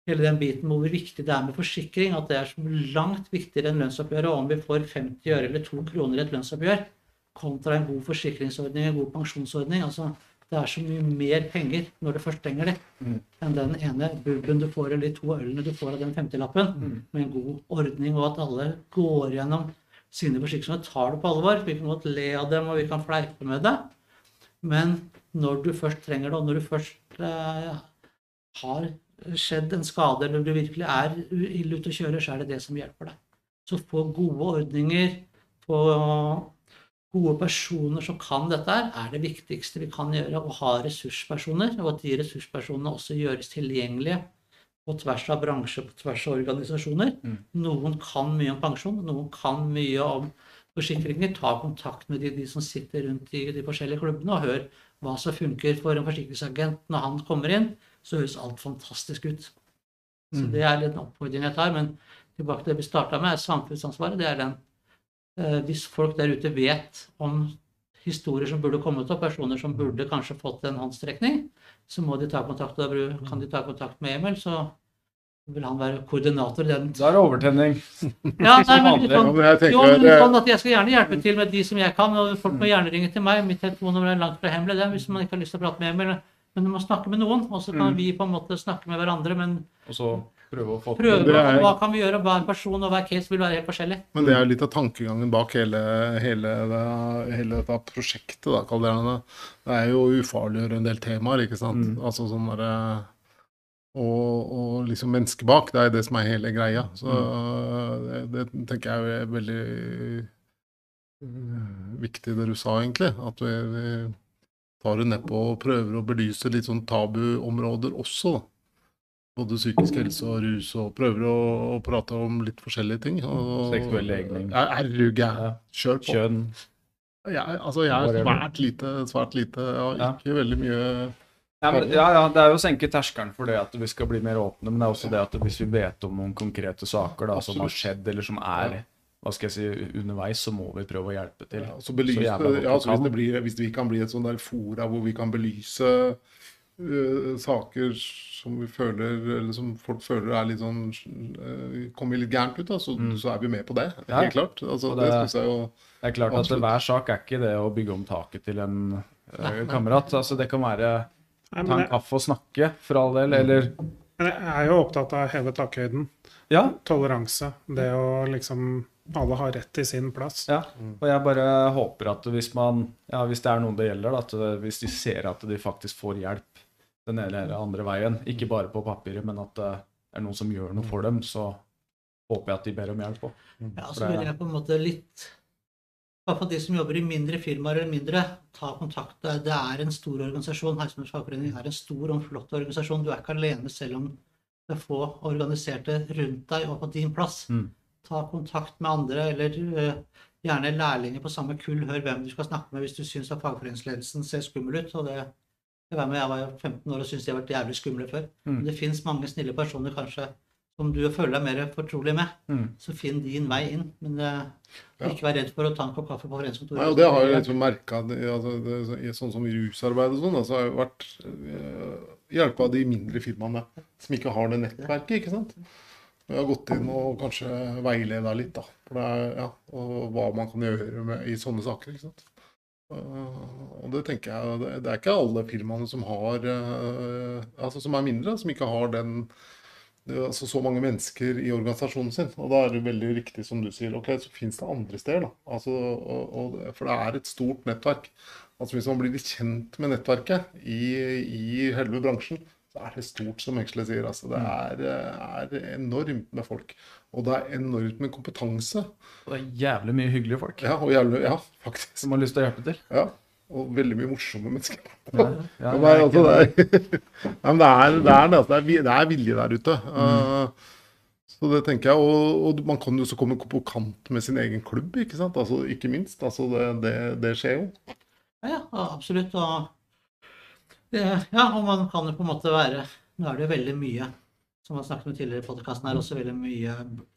hele den biten hvor viktig det er med forsikring. At det er så langt viktigere enn lønnsoppgjøret. Om vi får 50 øre eller 2 kroner i et lønnsoppgjør kontra en god forsikringsordning, en god pensjonsordning. altså det er så mye mer penger når du først trenger det, enn den ene bubben du får, eller de to ølene du får av den femtilappen, med en god ordning, og at alle går gjennom sine forsikringer tar det på alvor. Vi kan godt le av dem, og vi kan fleipe med det. Men når du først trenger det, og når du først eh, har skjedd en skade, eller du virkelig er ille ute å kjøre, så er det det som hjelper deg. Så få gode ordninger, få gode personer som kan dette, er det viktigste vi kan gjøre. Å ha ressurspersoner, og at de ressurspersonene også gjøres tilgjengelige på tvers av bransjer, på tvers av organisasjoner. Noen kan mye om pensjon, noen kan mye om forsikringer. Ta kontakt med de, de som sitter rundt i de forskjellige klubbene, og hør hva som funker for en forsikringsagent når han kommer inn. Så høres alt fantastisk ut. Så det er litt en oppfordring jeg tar. Men tilbake til det vi starta med, samfunnsansvaret. Det er den Eh, hvis folk der ute vet om historier som burde kommet opp, personer som burde kanskje fått en håndstrekning, så må de ta kontakt, og da kan de ta kontakt med Emil, så vil han være koordinator i den. Da er det overtenning. Ja, nei, men. Sånn, jo, men eh, sånn at jeg skal gjerne hjelpe til med de som jeg kan, og folk må gjerne ringe til meg. Mitt telefonnummer er langt fra hemmelig, det, hvis man ikke har lyst til å prate med Emil. Men du må snakke med noen, og så kan vi på en måte snakke med hverandre, men Og så prøve å få prøve det er- hva kan vi gjøre, hver person og hver case vil være helt forskjellig. Men det er jo litt av tankegangen bak hele, hele, det, hele dette prosjektet, da, kaller jeg det. Det er jo å ufarliggjøre en del temaer, ikke sant. Altså sånn derre og, og liksom mennesket bak, det er det som er hele greia. Så det, det tenker jeg er veldig viktig det du sa, egentlig. At vi, vi tar hun nedpå og prøver å belyse litt sånn tabuområder også. da. Både psykisk helse og rus, og prøver å, å prate om litt forskjellige ting. Og, Seksuell legning. Er, du gæren? Kjør på. Kjønn. Jeg, altså, jeg er svært lite, svært lite. Jeg har Ja. ikke veldig mye Ja, men, ja, ja, det er jo å senke terskelen for det at vi skal bli mer åpne, men det er også det at hvis vi vet om noen konkrete saker da, som har skjedd, eller som er hva skal jeg si, underveis, så må vi prøve å hjelpe til. ja, så belyse, Så ja, så hvis, det blir, hvis vi kan bli et sånn der fora hvor vi kan belyse uh, saker som vi føler Eller som folk føler er litt sånn uh, Kommer litt gærent ut, da, så, så er vi med på det. Mm. Ja. Helt klart. Altså, det det- jeg jo Det er klart at Absolutt. hver sak er ikke det å bygge om taket til en uh, kamerat. Altså, det kan være Nei, ta en jeg, kaffe og snakke, for all del, eller men jeg er jo opptatt av å heve takhøyden. Ja, Toleranse. Det å liksom Alle har rett til sin plass. Ja, og jeg bare håper at hvis man Ja, hvis det er noen det gjelder, at hvis de ser at de faktisk får hjelp den ene eller andre veien, ikke bare på papiret, men at det er noen som gjør noe for dem, så håper jeg at de ber om hjelp òg. Ja, så det- vil jeg på en måte litt hvert de som jobber i mindre firmaer eller mindre, ta kontakt. Det det er en stor organisasjon. Helsemedisinsk fagforening er en stor og flott organisasjon. Du er ikke alene selv om det er få organiserte rundt deg og på din plass. Mm. Ta kontakt med andre, eller øh, gjerne lærlinger på samme kull. Hør hvem du skal snakke med hvis du syns at fagforeningsledelsen ser skummel ut. og det jeg var med, jeg var jo 15 år og syntes de har vært jævlig skumle før. Mm. Men det fins mange snille personer kanskje som du føler deg mer fortrolig med. Mm. Så finn din vei inn. Men eh, Ja. ikke vær redd for å ta en kopp kaffe på foreningskontoret. Ja, det har jeg liksom merka altså, sånn som rusarbeid og sånn. Altså, har jeg vært øh, hjelpa av de mindre firmaene som ikke har det nettverket, ikke sant. Jeg har gått inn og kanskje veileda litt, da. For det er, ja, og hva man kan gjøre med, i sånne saker. ikke sant. Uh, og det tenker jeg, det, det er ikke alle firmaene som har uh, altså som er mindre, som ikke har den det altså så mange mennesker i organisasjonen sin. Og da er det veldig riktig som du sier, ok, så fins det andre steder. da. Altså, og, og, for det er et stort nettverk. Altså Hvis man blir litt kjent med nettverket i, i hele bransjen, så er det stort, som Eksle sier. Altså, det er, er enormt med folk. Og det er enormt med kompetanse. Og det er jævlig mye hyggelige folk Ja, og jævlig, ja, faktisk. som har lyst til å hjelpe til. Ja. Og veldig mye morsomme mennesker. Ja, ja, er altså, det, er, men det, er, det, er, det, altså, det, er, det er vilje der ute. Mm. Så det tenker jeg, og, og man kan jo også komme på kant med sin egen klubb, ikke sant? Altså, ikke minst. Altså, det, det, det skjer jo. Ja, ja, absolutt. Og det, ja, og man kan jo på en måte være Nå er det jo veldig mye, som man snakket om tidligere i podkasten, er også veldig mye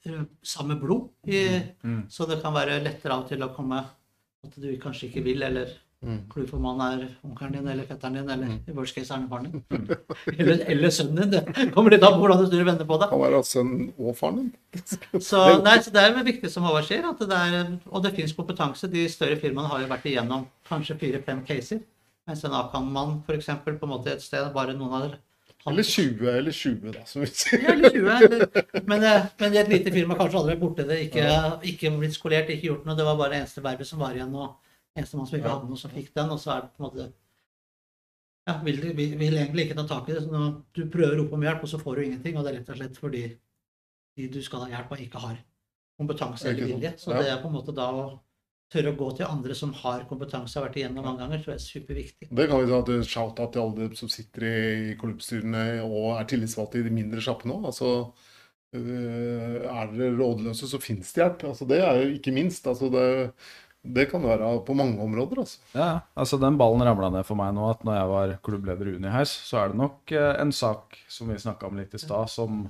eh, samme blod. I, Mm. Så det kan være lettere av og til å komme at du kanskje ikke vil, eller Mm. klubbformannen er onkelen din eller fetteren din, eller i worst case er det faren din. Eller, eller sønnen din. Det kommer litt an på hvordan du snur og vender på det. Kan være sønnen og faren din. Så, nei, så det er jo viktig som Håvard sier, at det er, og det finnes kompetanse. De større firmaene har jo vært igjennom kanskje fire-fem caser. Mens en Akan-mann f.eks. på en måte et sted bare noen av Eller 20, eller 20, da, som vi sier. Ja, eller 20. Eller, men, eh, men et lite firma kanskje aldri vært borti det. Ikke, ikke blitt skolert, ikke gjort noe. Det var bare det eneste verbet som var igjen. og eneste mann som ikke hadde noe, som fikk den. Og så er det på en måte ja, vil, vil, vil egentlig ikke ta tak i det. Så når du prøver å rope om hjelp, og så får du ingenting. Og det er rett og slett fordi de du skal ha hjelp av, ikke har kompetanse eller vilje. Så det er på en måte da å tørre å gå til andre som har kompetanse, har vært igjennom mange ganger, tror jeg er superviktig. Det kan vi det er shout-out til alle som sitter i, i klubbstyrene og er tillitsvalgte i de mindre sjappene òg. Altså, øh, er dere rådløse, så fins det hjelp. Altså, det er jo ikke minst. Altså, det, det kan være på mange områder. Altså. Ja, altså den ballen ramla ned for meg nå at når jeg var klubbleder i Uniheis, så er det nok eh, en sak som vi snakka om litt i stad, som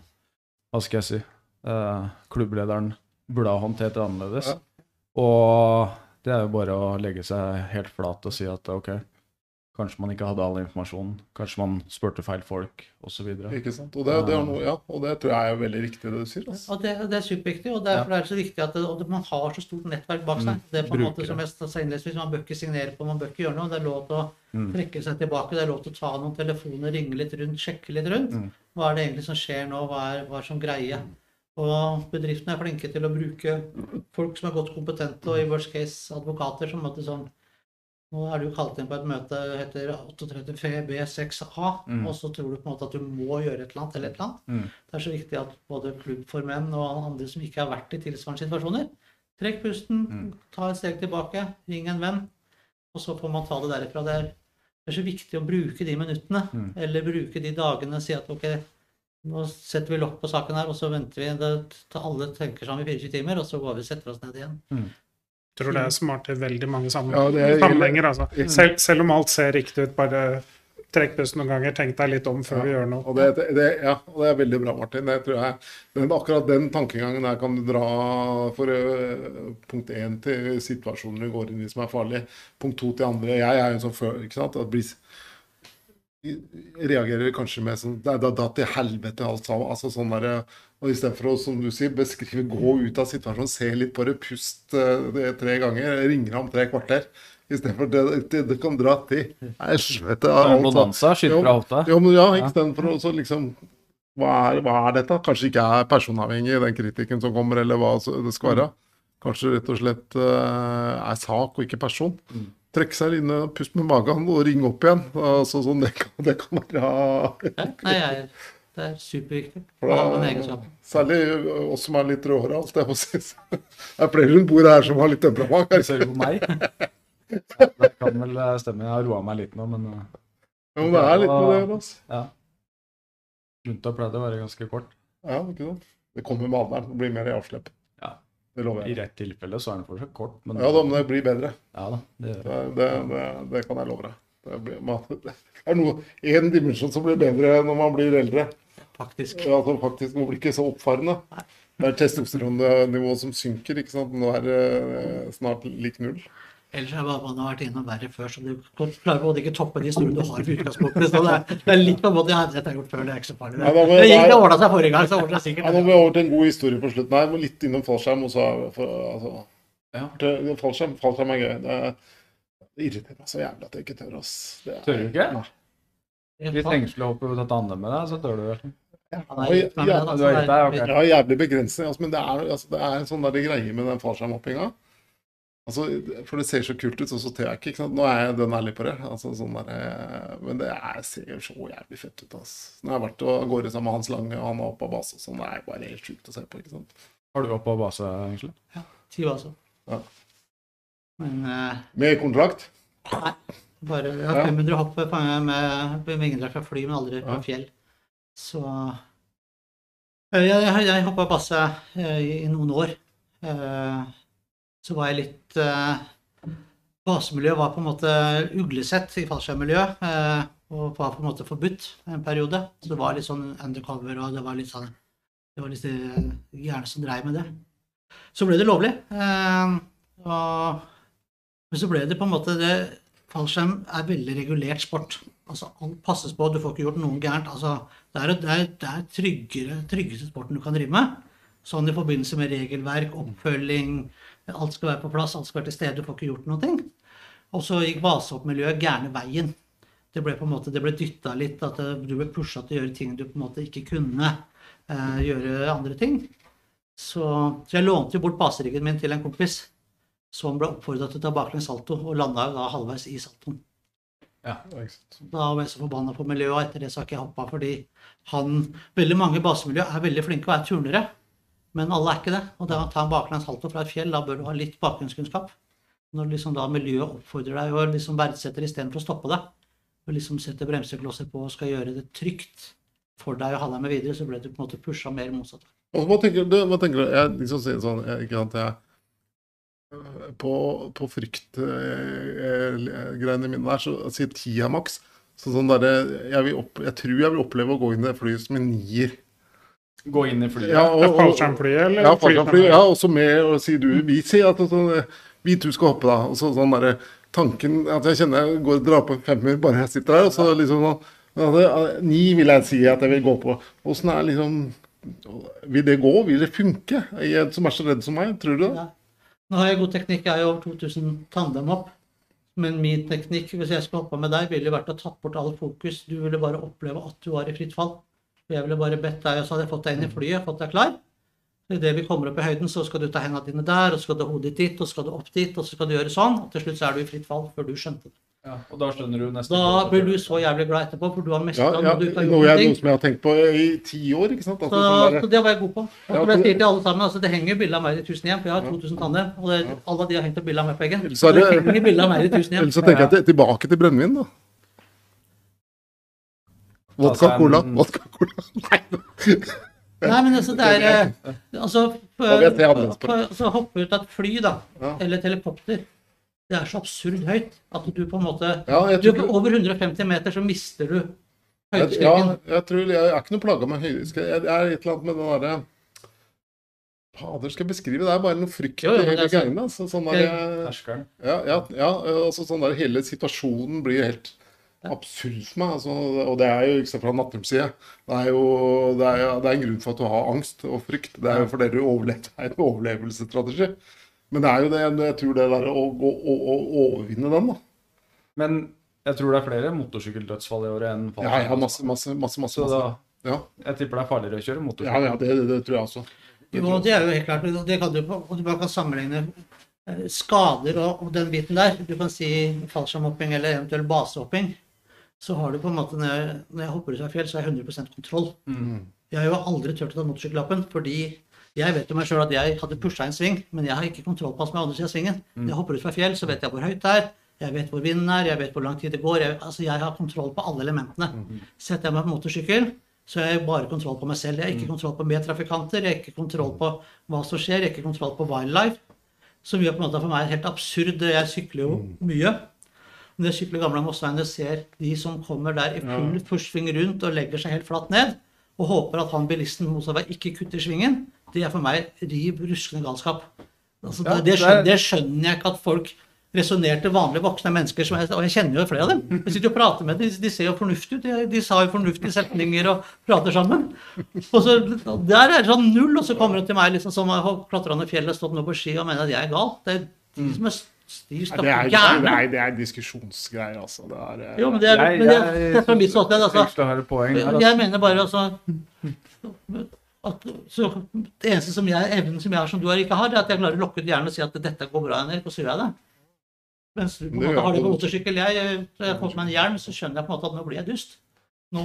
Hva skal jeg si eh, Klubblederen burde ha håndtert annerledes. Ja. Og det er jo bare å legge seg helt flat og si at ok, kanskje man ikke hadde all informasjonen, kanskje man spurte feil folk, osv. Ikke sant? Og det, det, er noe, ja, og det tror jeg er veldig riktig det du sier. Altså. Og det, det er superviktig, og derfor er det så viktig at det, og man har så stort nettverk bak seg. Mm, Det er på en måte som jeg sa innledningsvis, Man bør ikke signere på, man bør ikke gjøre noe. Det er lov til å Mm. trekke seg tilbake, det er lov til å ta noen telefoner, ringe litt rundt, sjekke litt rundt. Mm. Hva er det egentlig som skjer nå, hva er, hva er som greie? Og bedriftene er flinke til å bruke folk som er godt kompetente, og i worst case advokater som måtte sånn Nå er du kalt inn på et møte heter 38 B6A, Mm. og så tror du på en måte at du må gjøre et eller annet eller et eller annet. Mm. Det er så viktig at både klubbformenn og andre som ikke har vært i tilsvarende situasjoner, trekk pusten, Mm. ta et steg tilbake, ring en venn, og så får man ta det derifra. Det er, det er så viktig å bruke de minuttene, Mm. eller bruke de dagene, si at ok, nå setter vi lokk på saken her, og så venter vi det, til alle tenker sammen i 24 timer, og så går vi og setter oss ned igjen. Jeg tror det er smart i veldig mange sammenhenger. Ja, sammenhenger. Altså. Mm. Selv, selv om alt ser riktig ut, bare trekk pusten noen ganger. Tenk deg litt om før du gjør noe. Og det, det, ja, og det er veldig bra, Martin. Det tror jeg, Men akkurat den tankegangen der kan du dra for uh, punkt én til situasjonen du går inn i som er farlig, Punkt to til andre. Jeg er jo sånn før, ikke sant. At blir, reagerer kanskje med sånn Det da, da til helvete alt sammen. Altså sånn der, og Istedenfor å som du sier, beskrive, gå ut av situasjonen, se litt på det, pust øh, det tre ganger, ringe om tre kvarter. Istedenfor det, det, det kan dra til helvete. alt sammen. Jo, men ja, istedenfor å liksom hva er, hva er dette? Kanskje ikke er personavhengig, den kritikken som kommer, eller hva det skal være. Kanskje rett og slett uh, er sak og ikke person. Mm. Trekke seg inn, og puste med magen og ringe opp igjen. Altså, sånn, det, kan, det kan være Ja, Nei, jeg, det er superviktig For det er- Særlig oss som er litt råere. alt det er flere rundt bordet her som har litt temperament. Ser du på meg? Ja, det kan vel eh, stemme. Jeg har roa meg litt nå, men Jo, Ja, men det er litt med det. Altså. ja. Lunta pleide å være ganske kort. Ja, ikke sant? Det kommer med alderen. Det blir mer i avslipp. Det lover I rett tilfelle så er den fortsatt kort, men Ja da, men det blir bedre. Ja da, det det. Det, det, det, kan jeg love deg. Det, blir, man, det er noe, en dimensjon som blir bedre når man blir eldre. Faktisk. Ja, Altså faktisk, Man blir ikke så oppfarende. Det er testosteronnivået som synker. ikke sant? Nå er det eh, snart lik null. Ellers er man har vært innom verre før, så du klarer både ikke toppe de historiene du har i utgangspunktet. Så det er, det er litt på en måte ja, dette har jeg gjort før, det er ikke så farlig. Det, det gikk det ordna seg forrige gang, så ordner det Ja, sikkert. nå må vi over til en god historie på slutten. her, men Litt innom fallskjerm. Og så, for, altså, Ja. fallskjerm, fallskjerm er gøy. Det, det irriterer meg så jævlig at jeg ikke tør. ass. Det er- Tør du ikke? Nei. Hvis hengslehopper vil ta andre med deg, så tør du vel? Har er- ok. Ja, jævlig begrensning. Altså, men det er, altså, det er en sånn der greie med den fallskjermhoppinga. Altså, for det ser så kult ut, og så tør jeg ikke. ikke sant? Nå er jeg den ærlig på det. Altså, sånn der, eh, men det er, ser jo så jævlig fett ut. ass. Når jeg har vært av gårde sammen med Hans Lange, og han er oppe av base, og sånn, det er bare helt sjukt å se på. ikke sant? Har du opp av base, egentlig? Ja. Ti baser. Ja. Men uh... Med kontrakt. nei. Bare jeg har Ja. 500 hopp på- med, med vingedrakt fra fly, men aldri fra Ja. fjell. Så Eh, Jeg, jeg, jeg hoppa base i, i noen år. Eh, så var jeg litt eh, Basemiljøet var på en måte uglesett i fallskjermmiljøet. Eh, og var på en måte forbudt en periode. Så det var litt sånn undercover, og det var litt sånn Det var litt eh, gærne som dreiv med det. Så ble det lovlig. Eh, og, men så ble det på en måte det, Fallskjerm er veldig regulert sport. Altså, alt passes på, du får ikke gjort noe gærent. Altså, det er, det tryggeste sporten du kan drive med. Sånn i forbindelse med regelverk, oppfølging, alt skal være på plass, alt skal være til stede, du får ikke gjort noe. Og så gikk basehoppmiljøet gærne veien. Det ble på en måte, det ble dytta litt, at du ble pusha til å gjøre ting du på en måte ikke kunne eh, gjøre andre ting. Så, så jeg lånte jo bort baseriggen min til en kompis som ble oppfordra til å ta baklengs salto, og landa da halvveis i saltoen. Da var jeg så forbanna på miljøet, og etter det så har ikke jeg hoppa fordi han Veldig mange basemiljø er veldig flinke og er turnere, men alle er ikke det. Og det å ta en baklengs salto fra et fjell, da bør du ha litt bakgrunnskunnskap. Når liksom da miljøet oppfordrer deg og liksom verdsetter istedenfor å stoppe deg, og liksom setter bremseklosser på og skal gjøre det trygt for deg å ha deg med videre, så ble du på en måte pusha mer motsatt. Hva tenker du? Hva tenker du? Jeg liksom sier sånn, ikke sant, jeg øh, På, på fryktgreiene mine der, så sier tida maks. Så sånn der, jeg, opp, jeg tror jeg vil oppleve å gå inn i det flyet som en nier. Gå inn i flyet. Ja, og, og, Fallskjermfly, eller? Ja, fallskjermfly. flytende? Ja, også med å si du Vi sier at sånn, vi to skal hoppe, da. Og så sånn derre tanken at jeg kjenner jeg går og drar på en femmer bare jeg sitter der. Og så liksom sånn ja, Ni vil jeg si at jeg vil gå på. Åssen er liksom Vil det gå? Vil det funke? Jeg som er så redd som meg, tror du det? Ja. Nå har jeg god teknikk, jeg har jo over 2000 tandemhopp. Men min teknikk, hvis jeg skulle hoppa med deg, ville vært å tatt bort all fokus. Du ville bare oppleve at du var i fritt fall. Og Jeg ville bare bedt deg, og så hadde jeg fått deg inn i flyet, fått deg klar. Idet vi kommer opp i høyden, så skal du ta hendene dine der, og så skal du ha hodet ditt dit, og så skal du opp dit, og så skal du gjøre sånn. Og til slutt så er du i fritt fall, før du skjønte det. Ja, og da skjønner du nesten Da blir du så jævlig glad etterpå, for du har mest mestra ja, noe du ikke har noe, gjort jeg, noe noe som jeg har tenkt på i ti år. ikke sant? Så, Altså, sånn så det var jeg god på. Og Ja, som jeg sier til alle sammen, altså Det henger bilde av meg i 1000 hjem, for jeg har 2000 tanner. Og det, alle de har hengt opp bilde av meg på veggen. Så Så det det- henger bilde av meg i 1000 hjem. Ellers så tenker jeg til, tilbake til brennevin, da. Vodka Altså, en- cola. Vodka cola. Nei. Nei, men altså, det er eh, Altså, på for, så hoppe ut av et fly, da, Ja. eller et helikopter Det er så absurd høyt at du på en måte Ja, er du, Over 150 meter så mister du jeg, ja, jeg tror jeg er ikke noe plaga med høydeskrekk. Jeg jeg er et eller annet med den derre Fader, skal jeg beskrive? Det er bare noe frykt Jo, jo, hele greiene. Altså, sånn der, ja, ja, ja, altså sånn der hele situasjonen blir helt absurd for meg. Altså, og det er jo ikke sant, fra Nattums side. Det er jo det er, det er en grunn for at du har angst og frykt. Det er jo fordi du overlever, det er en overlevelsesstrategi. Men det er jo det, jeg tror det der å, å, å, å overvinne den, da. Men jeg tror det er flere motorsykkeldødsfall i året enn Ja, ja, masse, masse, masse. masse, Så masse. da, Ja, jeg tipper det er farligere å kjøre ja, motorsykkel. ja det, det tror jeg også. Det Jo, det er jo helt klart. Det kan du, og du bare kan sammenligne eh, skader og, og den biten der. Du kan si fallskjermhopping eller eventuelt basehopping. Så har du på en måte, når jeg, når jeg hopper ut av fjell, så har jeg 100 kontroll. Mm. Jeg har jo aldri turt å ta motorsykkellappen, fordi jeg vet jo meg sjøl at jeg hadde pusha en sving, men jeg har ikke kontroll på hva som er andre sida av svingen. Mm. Når jeg hopper ut fra fjell, så vet jeg hvor høyt det er, jeg vet hvor vinden er, jeg vet hvor lang tid det går. Jeg, altså jeg har kontroll på alle elementene. Mm. Setter jeg meg på motorsykkel, så har jeg bare kontroll på meg selv. Jeg har Mm. ikke kontroll på medtrafikanter, jeg har ikke kontroll på hva som skjer, jeg har ikke kontroll på wildlife. Som gjør på en måte for meg helt absurd. Jeg sykler jo Mm. mye. Når skikkelig gamle Mossveien ser de som kommer der i full forsving rundt og legger seg helt flatt ned, og håper at han bilisten på motorvei ikke kutter svingen, det er for meg riv ruskende galskap. Altså, Ja, det, det, det er- skjønner, det skjønner jeg ikke at folk resonnerte vanlige voksne mennesker som jeg, Og jeg kjenner jo flere av dem. Jeg sitter og prater med dem, de, de ser jo fornuftige ut. De, de sa jo fornuftige setninger og prater sammen. Og så Der er det sånn null, og så kommer de til meg liksom som har klatra ned fjellet stått nå på ski og mener at jeg er gal. Det er de som er de Nei, det, er, nei, det er diskusjonsgreier, altså. Det er, eh, Jo, men det er, men det, det er fra mitt ståsted. Altså. Har poeng her, altså. Jeg mener bare altså at, så Det eneste som jeg, evnen som jeg har som du har ikke har, det er at jeg klarer å lukke ut hjernen og si at dette går bra, Henrik, og så gjør jeg det. Mens du på en måte har det på på- motorsykkel. Jeg, jeg får på meg en hjelm, så skjønner jeg på en måte at nå blir jeg dust. Nå,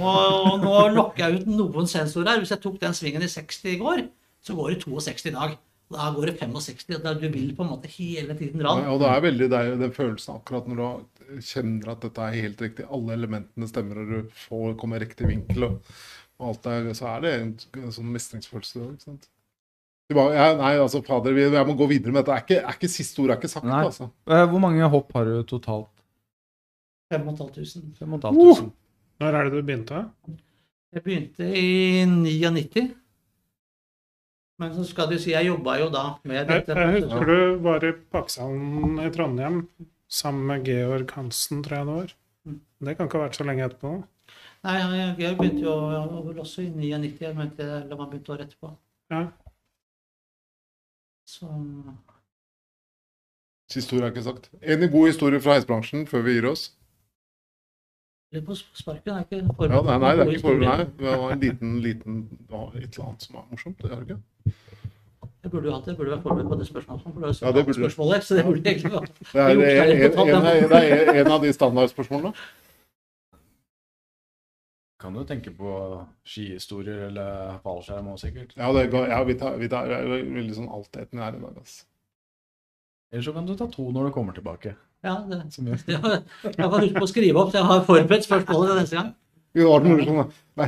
nå lokker jeg ut noen sensorer her. Hvis jeg tok den svingen i 60 i går, så går det 62 i dag. Da går det 65. Da Du vil på en måte hele tiden dra. Ja, og det er veldig det er den følelsen akkurat når du kjenner at dette er helt riktig. Alle elementene stemmer, og du får, kommer i riktig vinkel. Og og alt der, så er det en, en sånn mestringsfølelse. Ikke sant? Bare, jeg, nei, altså, fader, vi- jeg må gå videre med dette. Er ikke, er ikke Siste ord er ikke sagt, Nei. altså. Eh, Hvor mange hopp har du totalt? 5500. 5500. Når er det du begynte? Jeg begynte i 99. Men så skal du si, jeg jobba jo da med dette. jeg husker du var i Pakistan i Trondheim sammen med Georg Hansen, tror jeg det var. Mm. Det kan ikke ha vært så lenge etterpå. Nei, jeg, jeg begynte jo vel også i 99, jeg mente, eller man begynte året etterpå. Ja. Så Siste ord er ikke sagt. En god historie fra heisbransjen før vi gir oss. litt på sparken er ikke Ja, nei, nei, det er ikke forberedt. nei. Det var en liten, liten et eller annet som var morsomt. Det er det ikke? Jeg burde du hatt det, jeg burde vært forberedt på det spørsmålet. For det er Ja, det burde du. spørsmålet, så det burde egentlig vært. Det er, det er en, en, en, det er en av de standardspørsmålene. Kan du tenke på skihistorier eller fallskjerm òg, sikkert. Ja, det går, ja vi tar, vi tar veldig sånn altetende her i dag. Altså. Eller så kan du ta to når du kommer tilbake. Ja, det, Som jeg- jeg, jeg kan huske på å skrive opp, så jeg har forberedt spørsmålet neste gang. Vi var den sånn, nei,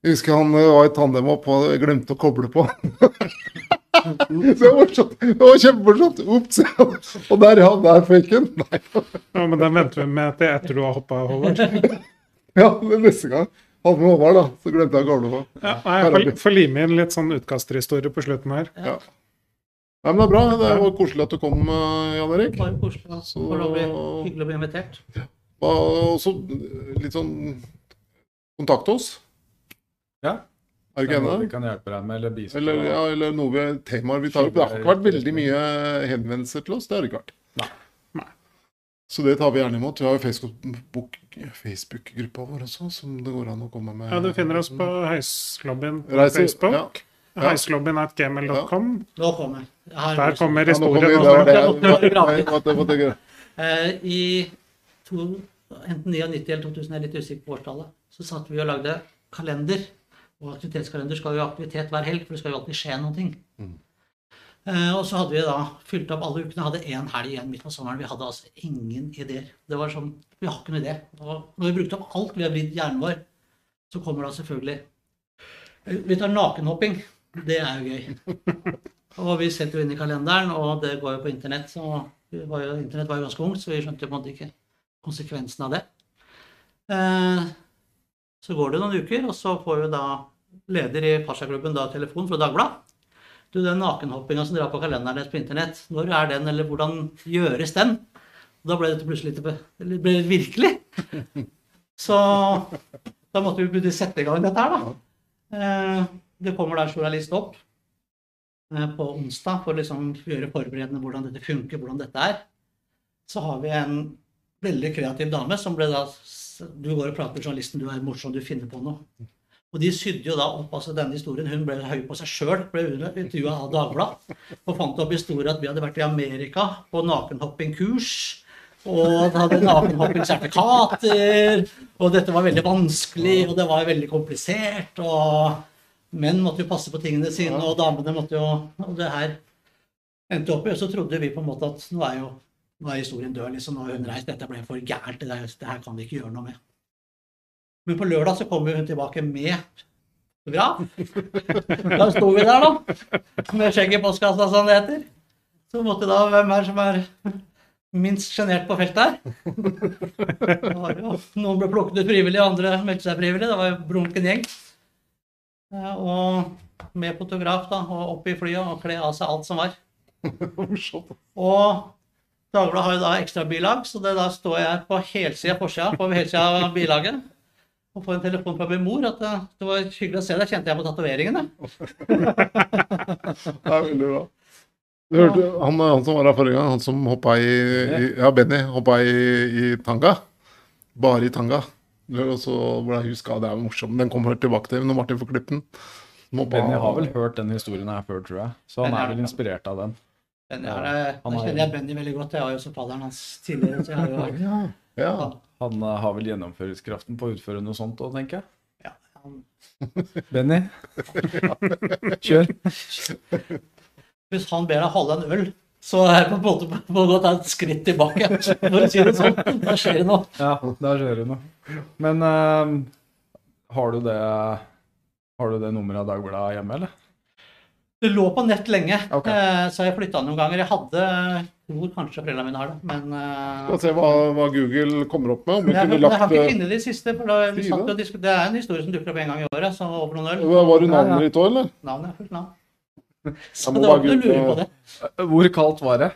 jeg husker han eh, var i tandem opp og glemte å koble på. Så det var, morsomt. det var kjempemorsomt. Ops! Og der, ja, der føyk den. Nei, Ja, men den venter vi med til etter du har hoppa, Håvard. ja, men neste gang hadde med Håvard, da, så glemte jeg å koble på. Ja, nei, jeg får, lime inn litt sånn utkasterhistorie på slutten her. Ja. Nei, men det er bra. Det var koselig at du kom, eh, Jan Erik. Bare koselig. Så- For å hyggelig å bli invitert. Og så litt sånn Kontakt oss. Ja. Er det ikke Vi kan hjelpe deg med, eller bistå. Eller, ja, eller noe vi, temaer vi tar opp. Det har ikke vært veldig mye henvendelser til oss. Det har det ikke vært. Nei. Nei. Så det tar vi gjerne imot. Vi har jo Facebook- Facebook-gruppa vår også, som det går an å komme med. Ja, Du finner oss på Heislobbyen på Reise- Facebook. ja. Ja. Heislobbyen.gmail.com. Nå kommer jeg. Jeg har Der kommer Ja, nå kommer vi- var det gøy. Eh, I to, enten 99 eller 2000, jeg er litt usikker på årstallet, så satt vi og lagde kalender. Og aktivitetskalender skal jo ha aktivitet hver helg, for det skal jo alltid skje noe. Mm. Eh, og så hadde vi da fylt opp alle ukene, hadde én helg igjen midt på sommeren. Vi hadde altså ingen ideer. Det var sånn, Vi har ikke noen idé. Og når vi brukte opp alt vi har vridd hjernen vår, så kommer da selvfølgelig Eh, Vi tar nakenhopping. Det er jo gøy. Og vi setter jo inn i kalenderen, og det går jo på internett. Så var jo, internett var jo ganske ungt, så vi skjønte jo på en måte ikke konsekvensen av det. Eh, så går det noen uker, og så får vi da leder i Pasha-klubben da telefon fra Dagbladet. Du, den nakenhoppinga som dere har på kalenderen deres på internett, når er den, eller hvordan gjøres den? Og da ble dette plutselig litt, eller ble virkelig. Så da måtte vi begynne å sette i gang dette her, da. Eh, det kommer da en journalist opp eh, på onsdag for å liksom gjøre forberedende hvordan dette funker, hvordan dette er. Så har vi en veldig kreativ dame som ble da Du går og prater med journalisten, du er morsom, du finner på noe. Og de sydde jo da opp altså denne historien. Hun ble høy på seg sjøl, ble intervjua av Dagbladet. Og fant opp historien at vi hadde vært i Amerika på nakenhoppingkurs. Og hadde nakenhoppingsertifikater. Og dette var veldig vanskelig, og det var veldig komplisert. Og menn måtte jo passe på tingene sine, og damene måtte jo Og det her endte opp i, og så trodde vi på en måte at nå er jo nå er historien død, liksom. Nå har hun reist. Dette ble for gærent. Det, det her kan vi ikke gjøre noe med. Men på lørdag så kommer hun tilbake med fotograf. Da sto vi der, da. Med skjegg i postkassa, som det heter. Så måtte da Hvem er som er minst sjenert på feltet her? Noen ble plukket ut frivillig, andre meldte seg frivillig. Det var jo brunken gjeng. Eh, Og med fotograf, da, og opp i flyet og kle av seg alt som var. Og Dagbladet har jo da ekstra bilag, så det, da står jeg på helsida forsida på helsida av bilaget. Og få en telefon fra min mor at det var hyggelig å se deg. Kjente jeg på tatoveringene. Det er veldig bra. Du hørte han, han som var her forrige gang, han som hoppa i, i Ja, Benny hoppa i, i tanga. Bare i tanga. Og så ble jeg huska, Det er jo morsomt. Den kommer tilbake til når Martin får klippet den. Benny har vel hørt den historien her før, tror jeg. Så han er vel inspirert av den. Benny er, ja, Han da kjenner jeg Benny veldig godt. Jeg var jo også fadderen hans tidligere. Så jeg har jo Ja. Han, Han eh, har vel gjennomføringskraften på å utføre noe sånt òg, tenker jeg. ja, han, Benny, kjør. Hvis han ber deg holde en øl, så er det på en måte på å gå ta et skritt tilbake. For å si det sånn. Da skjer det noe. Ja, da skjer det noe. Men uh, har du det Har du det nummeret av Dagbladet hjemme, eller? Det lå på nett lenge, okay. eh, så jeg flytta noen ganger. Jeg hadde tror kanskje foreldrene mine har det, men eh, vi se hva, hva Google kommer opp med. Om vi jeg, kunne jeg har ikke eh, funnet de siste. for da, vi satt og Det er en historie som dukker opp en gang i året, så over noen øl. Var Ja, ja. navnet ditt òg, eller? Navnet er fullt navn. Så det var ikke noe på det. Hvor kaldt var det?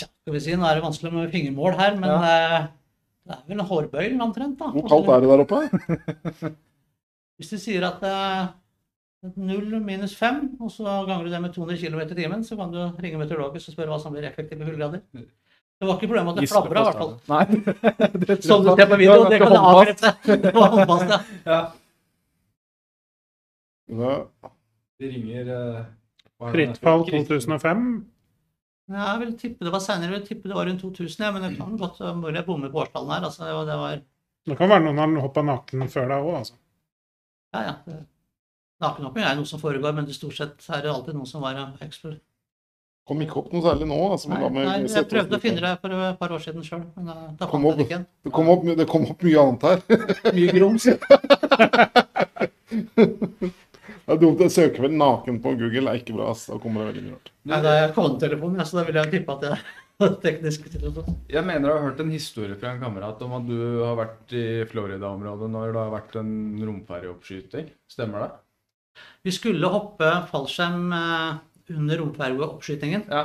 Tja, skal vi si, Nå er det vanskelig med fingermål her, men eh, det er vel en hårbøyl omtrent. da. Hvor kaldt er det der oppe? Hvis du sier at eh, 0 minus 5, og så ganger du det med 200 km i timen, så kan du ringe meteorologisk og spørre hva som blir effektive hullgrader. Det var ikke problemet at det flabra, i hvert fall. Nei. det Som du ser på video, det det kan jeg avkrefte. Det var håndfast, ja. Ja. Ja. De ringer eh, hva er Fritt fall 2005. Ja, Jeg vil tippe det var senere, jeg vil tippe det var rundt 2000, ja, men det kan godt være mulig jeg bommer på årstallen her. altså, det var- det var, Det kan være noen har hoppa naken før deg òg, altså. Ja, ja. Nakenhopping er noe som foregår, men det stort sett er det alltid noen som var eh. Kom ikke opp noe særlig nå. Altså, Nei, nei, jeg prøvde å finne det for et par år siden sjøl, men da, da fant jeg det ikke igjen. Det kom opp, det kom opp mye annet her. Mye grums. Det er dumt. Jeg søker vel naken på Google. Det er ikke bra. ass. Da kommer det veldig mye rart. Nei, det er konetelefonen, ja, så da vil jeg tippe at det er teknisk. situasjon. Jeg mener jeg har hørt en historie fra en kamerat om at du har vært i Florida-området når det har vært en romferjeoppskyting. Stemmer det? Vi skulle hoppe fallskjerm eh, under romfergeoppskytingen. Ja.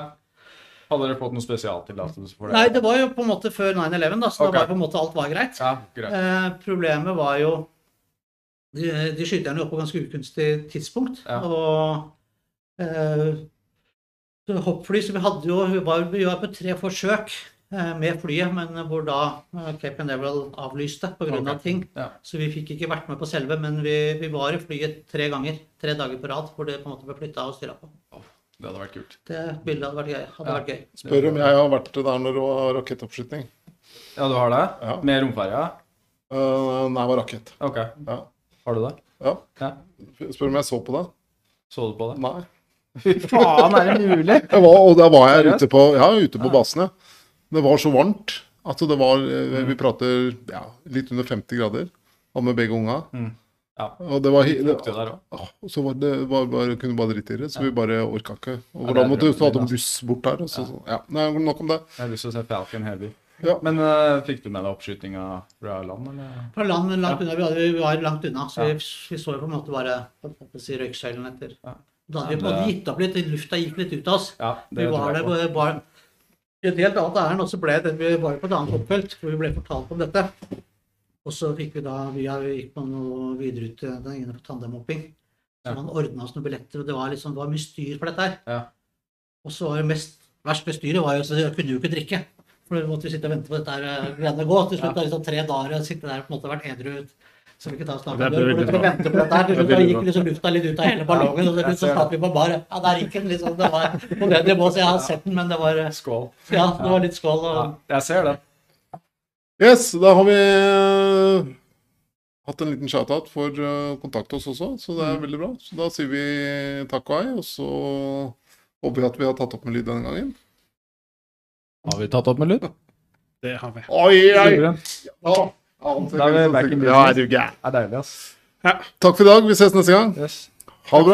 Hadde dere fått noen spesialtillatelse for det? Nei, det var jo på en måte før 9-11, da, så okay. da var på en måte alt var greit. Ja, greit. Eh, problemet var jo De, de skyter jo opp på ganske ukunstig tidspunkt. Ja. Og eh, hoppfly Så vi hadde jo Vi var, vi var på tre forsøk eh, med flyet, men hvor da eh, Cape Neville avlyste pga. Okay. av ting. Ja. Så vi fikk ikke vært med på selve, men vi, vi var i flyet tre ganger. Tre dager på rad hvor det på en måte ble flytta og styra på. Det hadde vært kult. Det bildet hadde vært gøy. Hadde Ja. vært gøy. Spør om jeg har vært der når det var rakettoppskyting. Ja, du har det? Ja. Med romferja? Uh, nei, det var rakett. Ok. Ja. Har du det? ja. Ja. Spør om jeg så på det. Så du på det? Nei. Fy faen, er det mulig? Jeg var, og da var jeg ute på, ja, ute på Ja. basen. Det var så varmt at det var eh, Vi prater ja, litt under 50 grader. Og med begge unga. Mm. Ja. Og det var, det, og så var det var, bare, kunne bare drite i det, så vi bare orka ikke. Og Ja, da måtte vi ta en buss bort der. Og så, Ja. ja. Nei, nok om det. Jeg har lyst til å se Falcon Heavy. Ja. Men uh, fikk du med deg oppskytinga fra land, eller? Fra land, men langt unna. Vi, var langt unna, så Ja. vi, vi så jo på en måte bare si, røyksøylen etter. Da hadde vi på en måte gitt opp litt, lufta gikk litt ut av oss. Ja, Vi var der bare, bare i et helt annet ærend, og så ble det, vi var på et annet hoppfelt hvor vi ble fortalt om dette. Og så fikk vi da, vi har- vi gikk på noe videreutdanning på tandemhopping. Så Ja. man ordna oss noen billetter, og det var liksom, det var mye styr for dette her. Ja. Og så var det mest verst med styret var jo at jeg kunne jo ikke drikke. For da måtte vi sitte og vente på dette her eh, greiene gå. Til slutt Ja. da liksom tre dager og sitte der og på en måte vært edru Så vi ikke ta og snakke Det om du skulle vente på dette her. Til slutt da gikk liksom lufta litt ut av hele ballongen, og til slutt så satt vi på bar. Ja, der gikk den liksom. Det var på det nivået, så jeg har sett den, men det var eh, Skål. Ja, det var litt skål. Ja, jeg ser det. Yes, da har vi eh, hatt en liten shout-out for å kontakte oss også, så det er veldig bra. Så da sier vi takk og hei, og så håper vi at vi har tatt opp med lyd denne gangen. Har vi tatt opp med lyd? Det har vi. Oi, oi! Suveren. Ja, Da er vi back in Ja, er business. du gæren. Det er deilig, ass. Takk for i dag. Vi ses neste gang. Yes. Ha det bra.